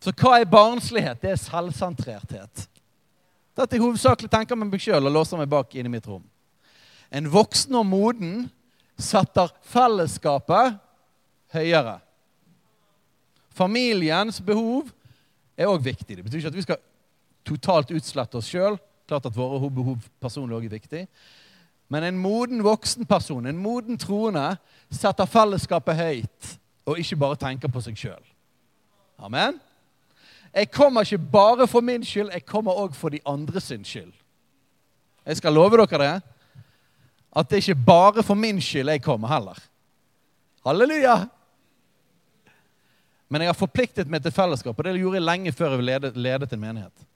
Så hva er barnslighet? Det er selvsentrerthet. Dette jeg hovedsakelig tenker med meg sjøl og låser meg bak inn i mitt rom. En voksen og moden setter fellesskapet høyere. Familiens behov er òg viktig. Det betyr ikke at vi skal totalt utslette oss sjøl. Klart at våre behov personlig òg er viktig. Men en moden voksen person, en moden troende, setter fellesskapet høyt og ikke bare tenker på seg sjøl. Amen? Jeg kommer ikke bare for min skyld, jeg kommer òg for de andre sin skyld. Jeg skal love dere det at det ikke bare for min skyld jeg kommer heller. Halleluja! Men jeg har forpliktet meg til fellesskap, og det gjorde jeg lenge før jeg ledet, ledet en menighet.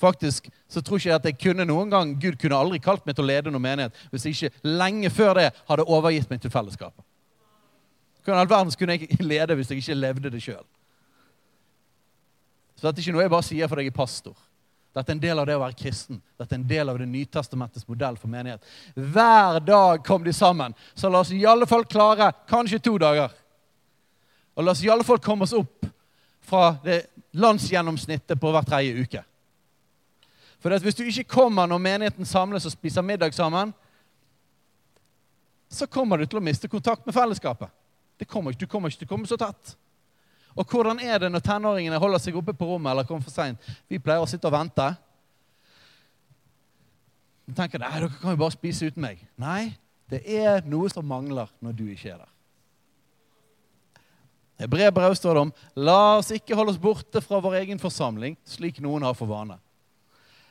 Faktisk så tror ikke jeg at jeg kunne noen gang, Gud kunne aldri kalt meg til å lede noen menighet hvis jeg ikke lenge før det hadde overgitt meg til fellesskapet. Hvordan all verden kunne jeg lede hvis jeg ikke levde det sjøl? Så dette er ikke noe jeg bare sier fordi jeg er pastor. Dette er en del av det å være kristen. Dette er en del av Det nytestamentets modell for menighet. Hver dag kom de sammen. Så la oss i alle fall klare kanskje to dager. Og la oss i alle fall komme oss opp fra det landsgjennomsnittet på hver tredje uke. For hvis du ikke kommer når menigheten samles og spiser middag sammen, så kommer du til å miste kontakt med fellesskapet. Det kommer ikke, du kommer ikke til å komme så tett. Og hvordan er det når tenåringene holder seg oppe på rommet eller kommer for seint? Vi pleier å sitte og vente. De tenker nei, dere kan jo bare spise uten meg. Nei, det er noe som mangler når du ikke er der. I brev står det om la oss ikke holde oss borte fra vår egen forsamling, slik noen har for vane.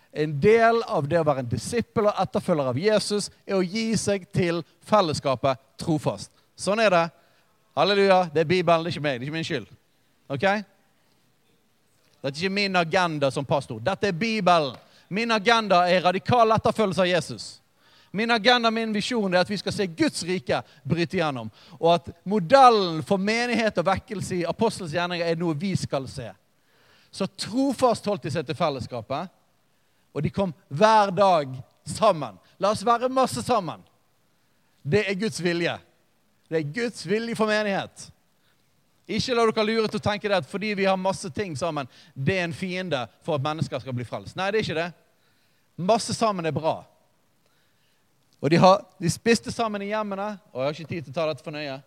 En del av det å være en disippel og etterfølger av Jesus er å gi seg til fellesskapet trofast. Sånn er det. Halleluja. Det er Bibelen, det er ikke meg. Det er ikke min skyld. Ok? Dette er ikke min agenda som pastor. Dette er Bibelen. Min agenda er radikal etterfølgelse av Jesus. Min agenda, min visjon er at vi skal se Guds rike bryte gjennom. Og at modellen for menighet og vekkelse i apostels gjerninger er noe vi skal se. Så trofast holdt de seg til fellesskapet, og de kom hver dag sammen. La oss være masse sammen. Det er Guds vilje. Det er Guds vilje for menighet. Ikke la dere lure til å tenke det at fordi vi har masse ting sammen, det er en fiende for at mennesker skal bli frelst. Nei, det er ikke det. Masse sammen er bra. Og de, har, de spiste sammen i hjemmene. Og jeg har ikke tid til å ta dette for nøye.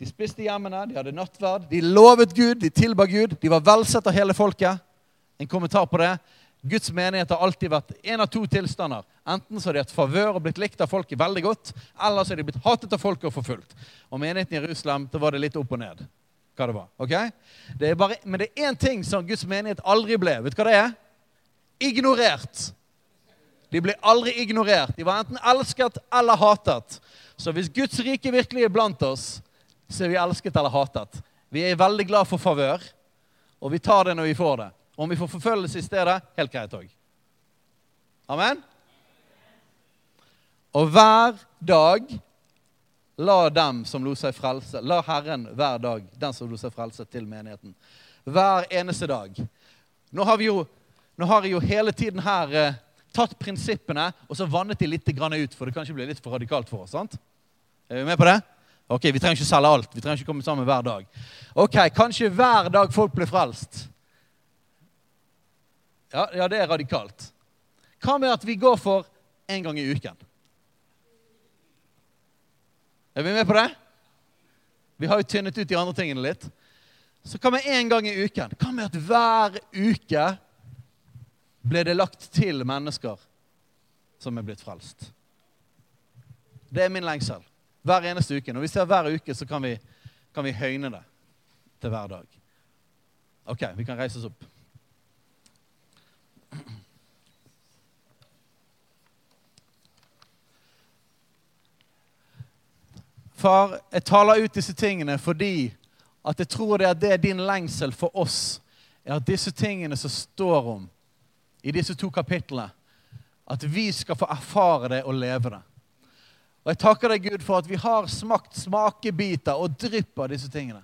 De spiste i hjemmene, de hadde nattverd, de lovet Gud, de tilba Gud. De var velsett av hele folket. En kommentar på det. Guds menighet har alltid vært en av to tilstander. Enten så har de hatt favør og blitt likt av folket veldig godt, eller så har de blitt hatet av folket og forfulgt. Og menigheten i Jerusalem, da var det litt opp og ned. hva det var. ok? Det bare, men det er én ting som Guds menighet aldri ble. Vet du hva det er? Ignorert. De ble aldri ignorert. De var enten elsket eller hatet. Så hvis Guds rike virkelig er blant oss, så er vi elsket eller hatet. Vi er veldig glad for favør, og vi tar det når vi får det. Om vi får forfølgelse i stedet, helt greit òg. Amen? Og hver dag la dem som lot seg frelse, la Herren hver dag den som lot seg frelse, til menigheten. Hver eneste dag. Nå har, jo, nå har jeg jo hele tiden her eh, tatt prinsippene og så vannet de litt ut, for det kan ikke bli litt for radikalt for oss. sant? Er vi med på det? Ok, Vi trenger ikke selge alt. Vi trenger ikke komme sammen hver dag. Ok, Kanskje hver dag folk blir frelst. Ja, ja, det er radikalt. Hva med at vi går for én gang i uken? Er vi med på det? Vi har jo tynnet ut de andre tingene litt. Så hva med én gang i uken? Hva med at hver uke ble det lagt til mennesker som er blitt frelst? Det er min lengsel. Hver eneste uke. Når vi ser hver uke, så kan vi, kan vi høyne det til hver dag. OK, vi kan reise oss opp. Far, jeg taler ut disse tingene fordi at jeg tror det, er, det din lengsel for oss, er at disse tingene som står om i disse to kapitlene, at vi skal få erfare det og leve det. Og Jeg takker deg, Gud, for at vi har smakt smakebiter og drypp av disse tingene.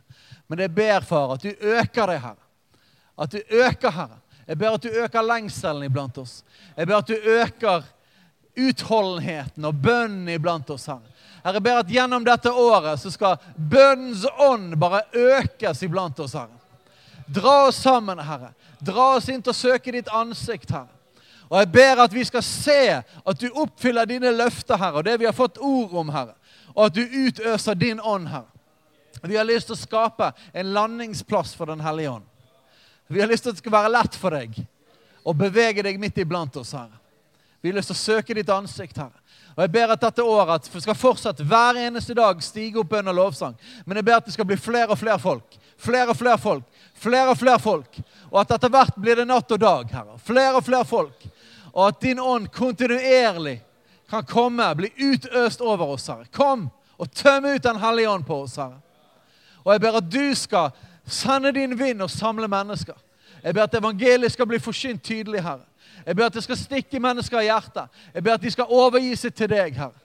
Men jeg ber, far, at du øker det, Herre. At du øker, Herre. Jeg ber at du øker lengselen iblant oss. Jeg ber at du øker utholdenheten og bønnen iblant oss, Herre. Herre, jeg ber at gjennom dette året så skal bønnens ånd bare økes iblant oss, Herre. Dra oss sammen, Herre. Dra oss inn til å søke ditt ansikt, Herre. Og jeg ber at vi skal se at du oppfyller dine løfter, Herre, og det vi har fått ord om, Herre. Og at du utøser din ånd, Herre. Vi har lyst til å skape en landingsplass for Den hellige ånd. Vi har lyst til at det skal være lett for deg å bevege deg midt iblant oss, Herre. Vi har lyst til å søke ditt ansikt, Herre. Og Jeg ber at dette året skal fortsatt hver eneste dag stige opp under lovsang. Men jeg ber at det skal bli flere og flere folk. Flere og flere folk. Flere og flere folk. Og at etter hvert blir det natt og dag, Herre. Flere og flere folk og at din ånd kontinuerlig kan komme, bli utøst over oss, Herre. Kom og tøm ut Den hellige ånd på oss, Herre. Og jeg ber at du skal sende din vind og samle mennesker. Jeg ber at evangeliet skal bli forsynt tydelig, Herre. Jeg ber at det skal stikke mennesker i hjertet. Jeg ber at de skal overgi seg til deg, Herre.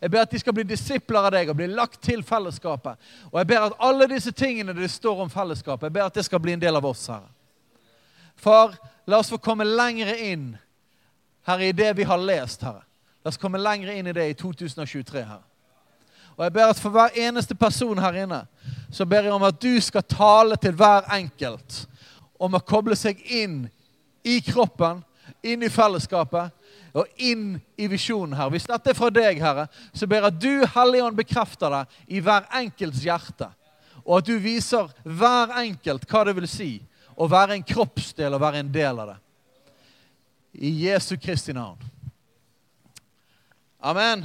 Jeg ber at de skal bli disipler av deg og bli lagt til fellesskapet. Og jeg ber at alle disse tingene det står om fellesskapet, jeg ber at det skal bli en del av oss, Herre. Far, la oss få komme lengre inn Herre, i det vi har lest, Herre. La oss komme lengre inn i det i 2023, Herre. Og jeg ber at For hver eneste person her inne så ber jeg om at du skal tale til hver enkelt om å koble seg inn i kroppen, inn i fellesskapet og inn i visjonen her. Hvis dette er fra deg, Herre, så ber jeg at du, Hellige Ånd, bekrefter det i hver enkelts hjerte. Og at du viser hver enkelt hva det vil si å være en kroppsdel og være en del av det. I Jesu Kristi navn. Amen.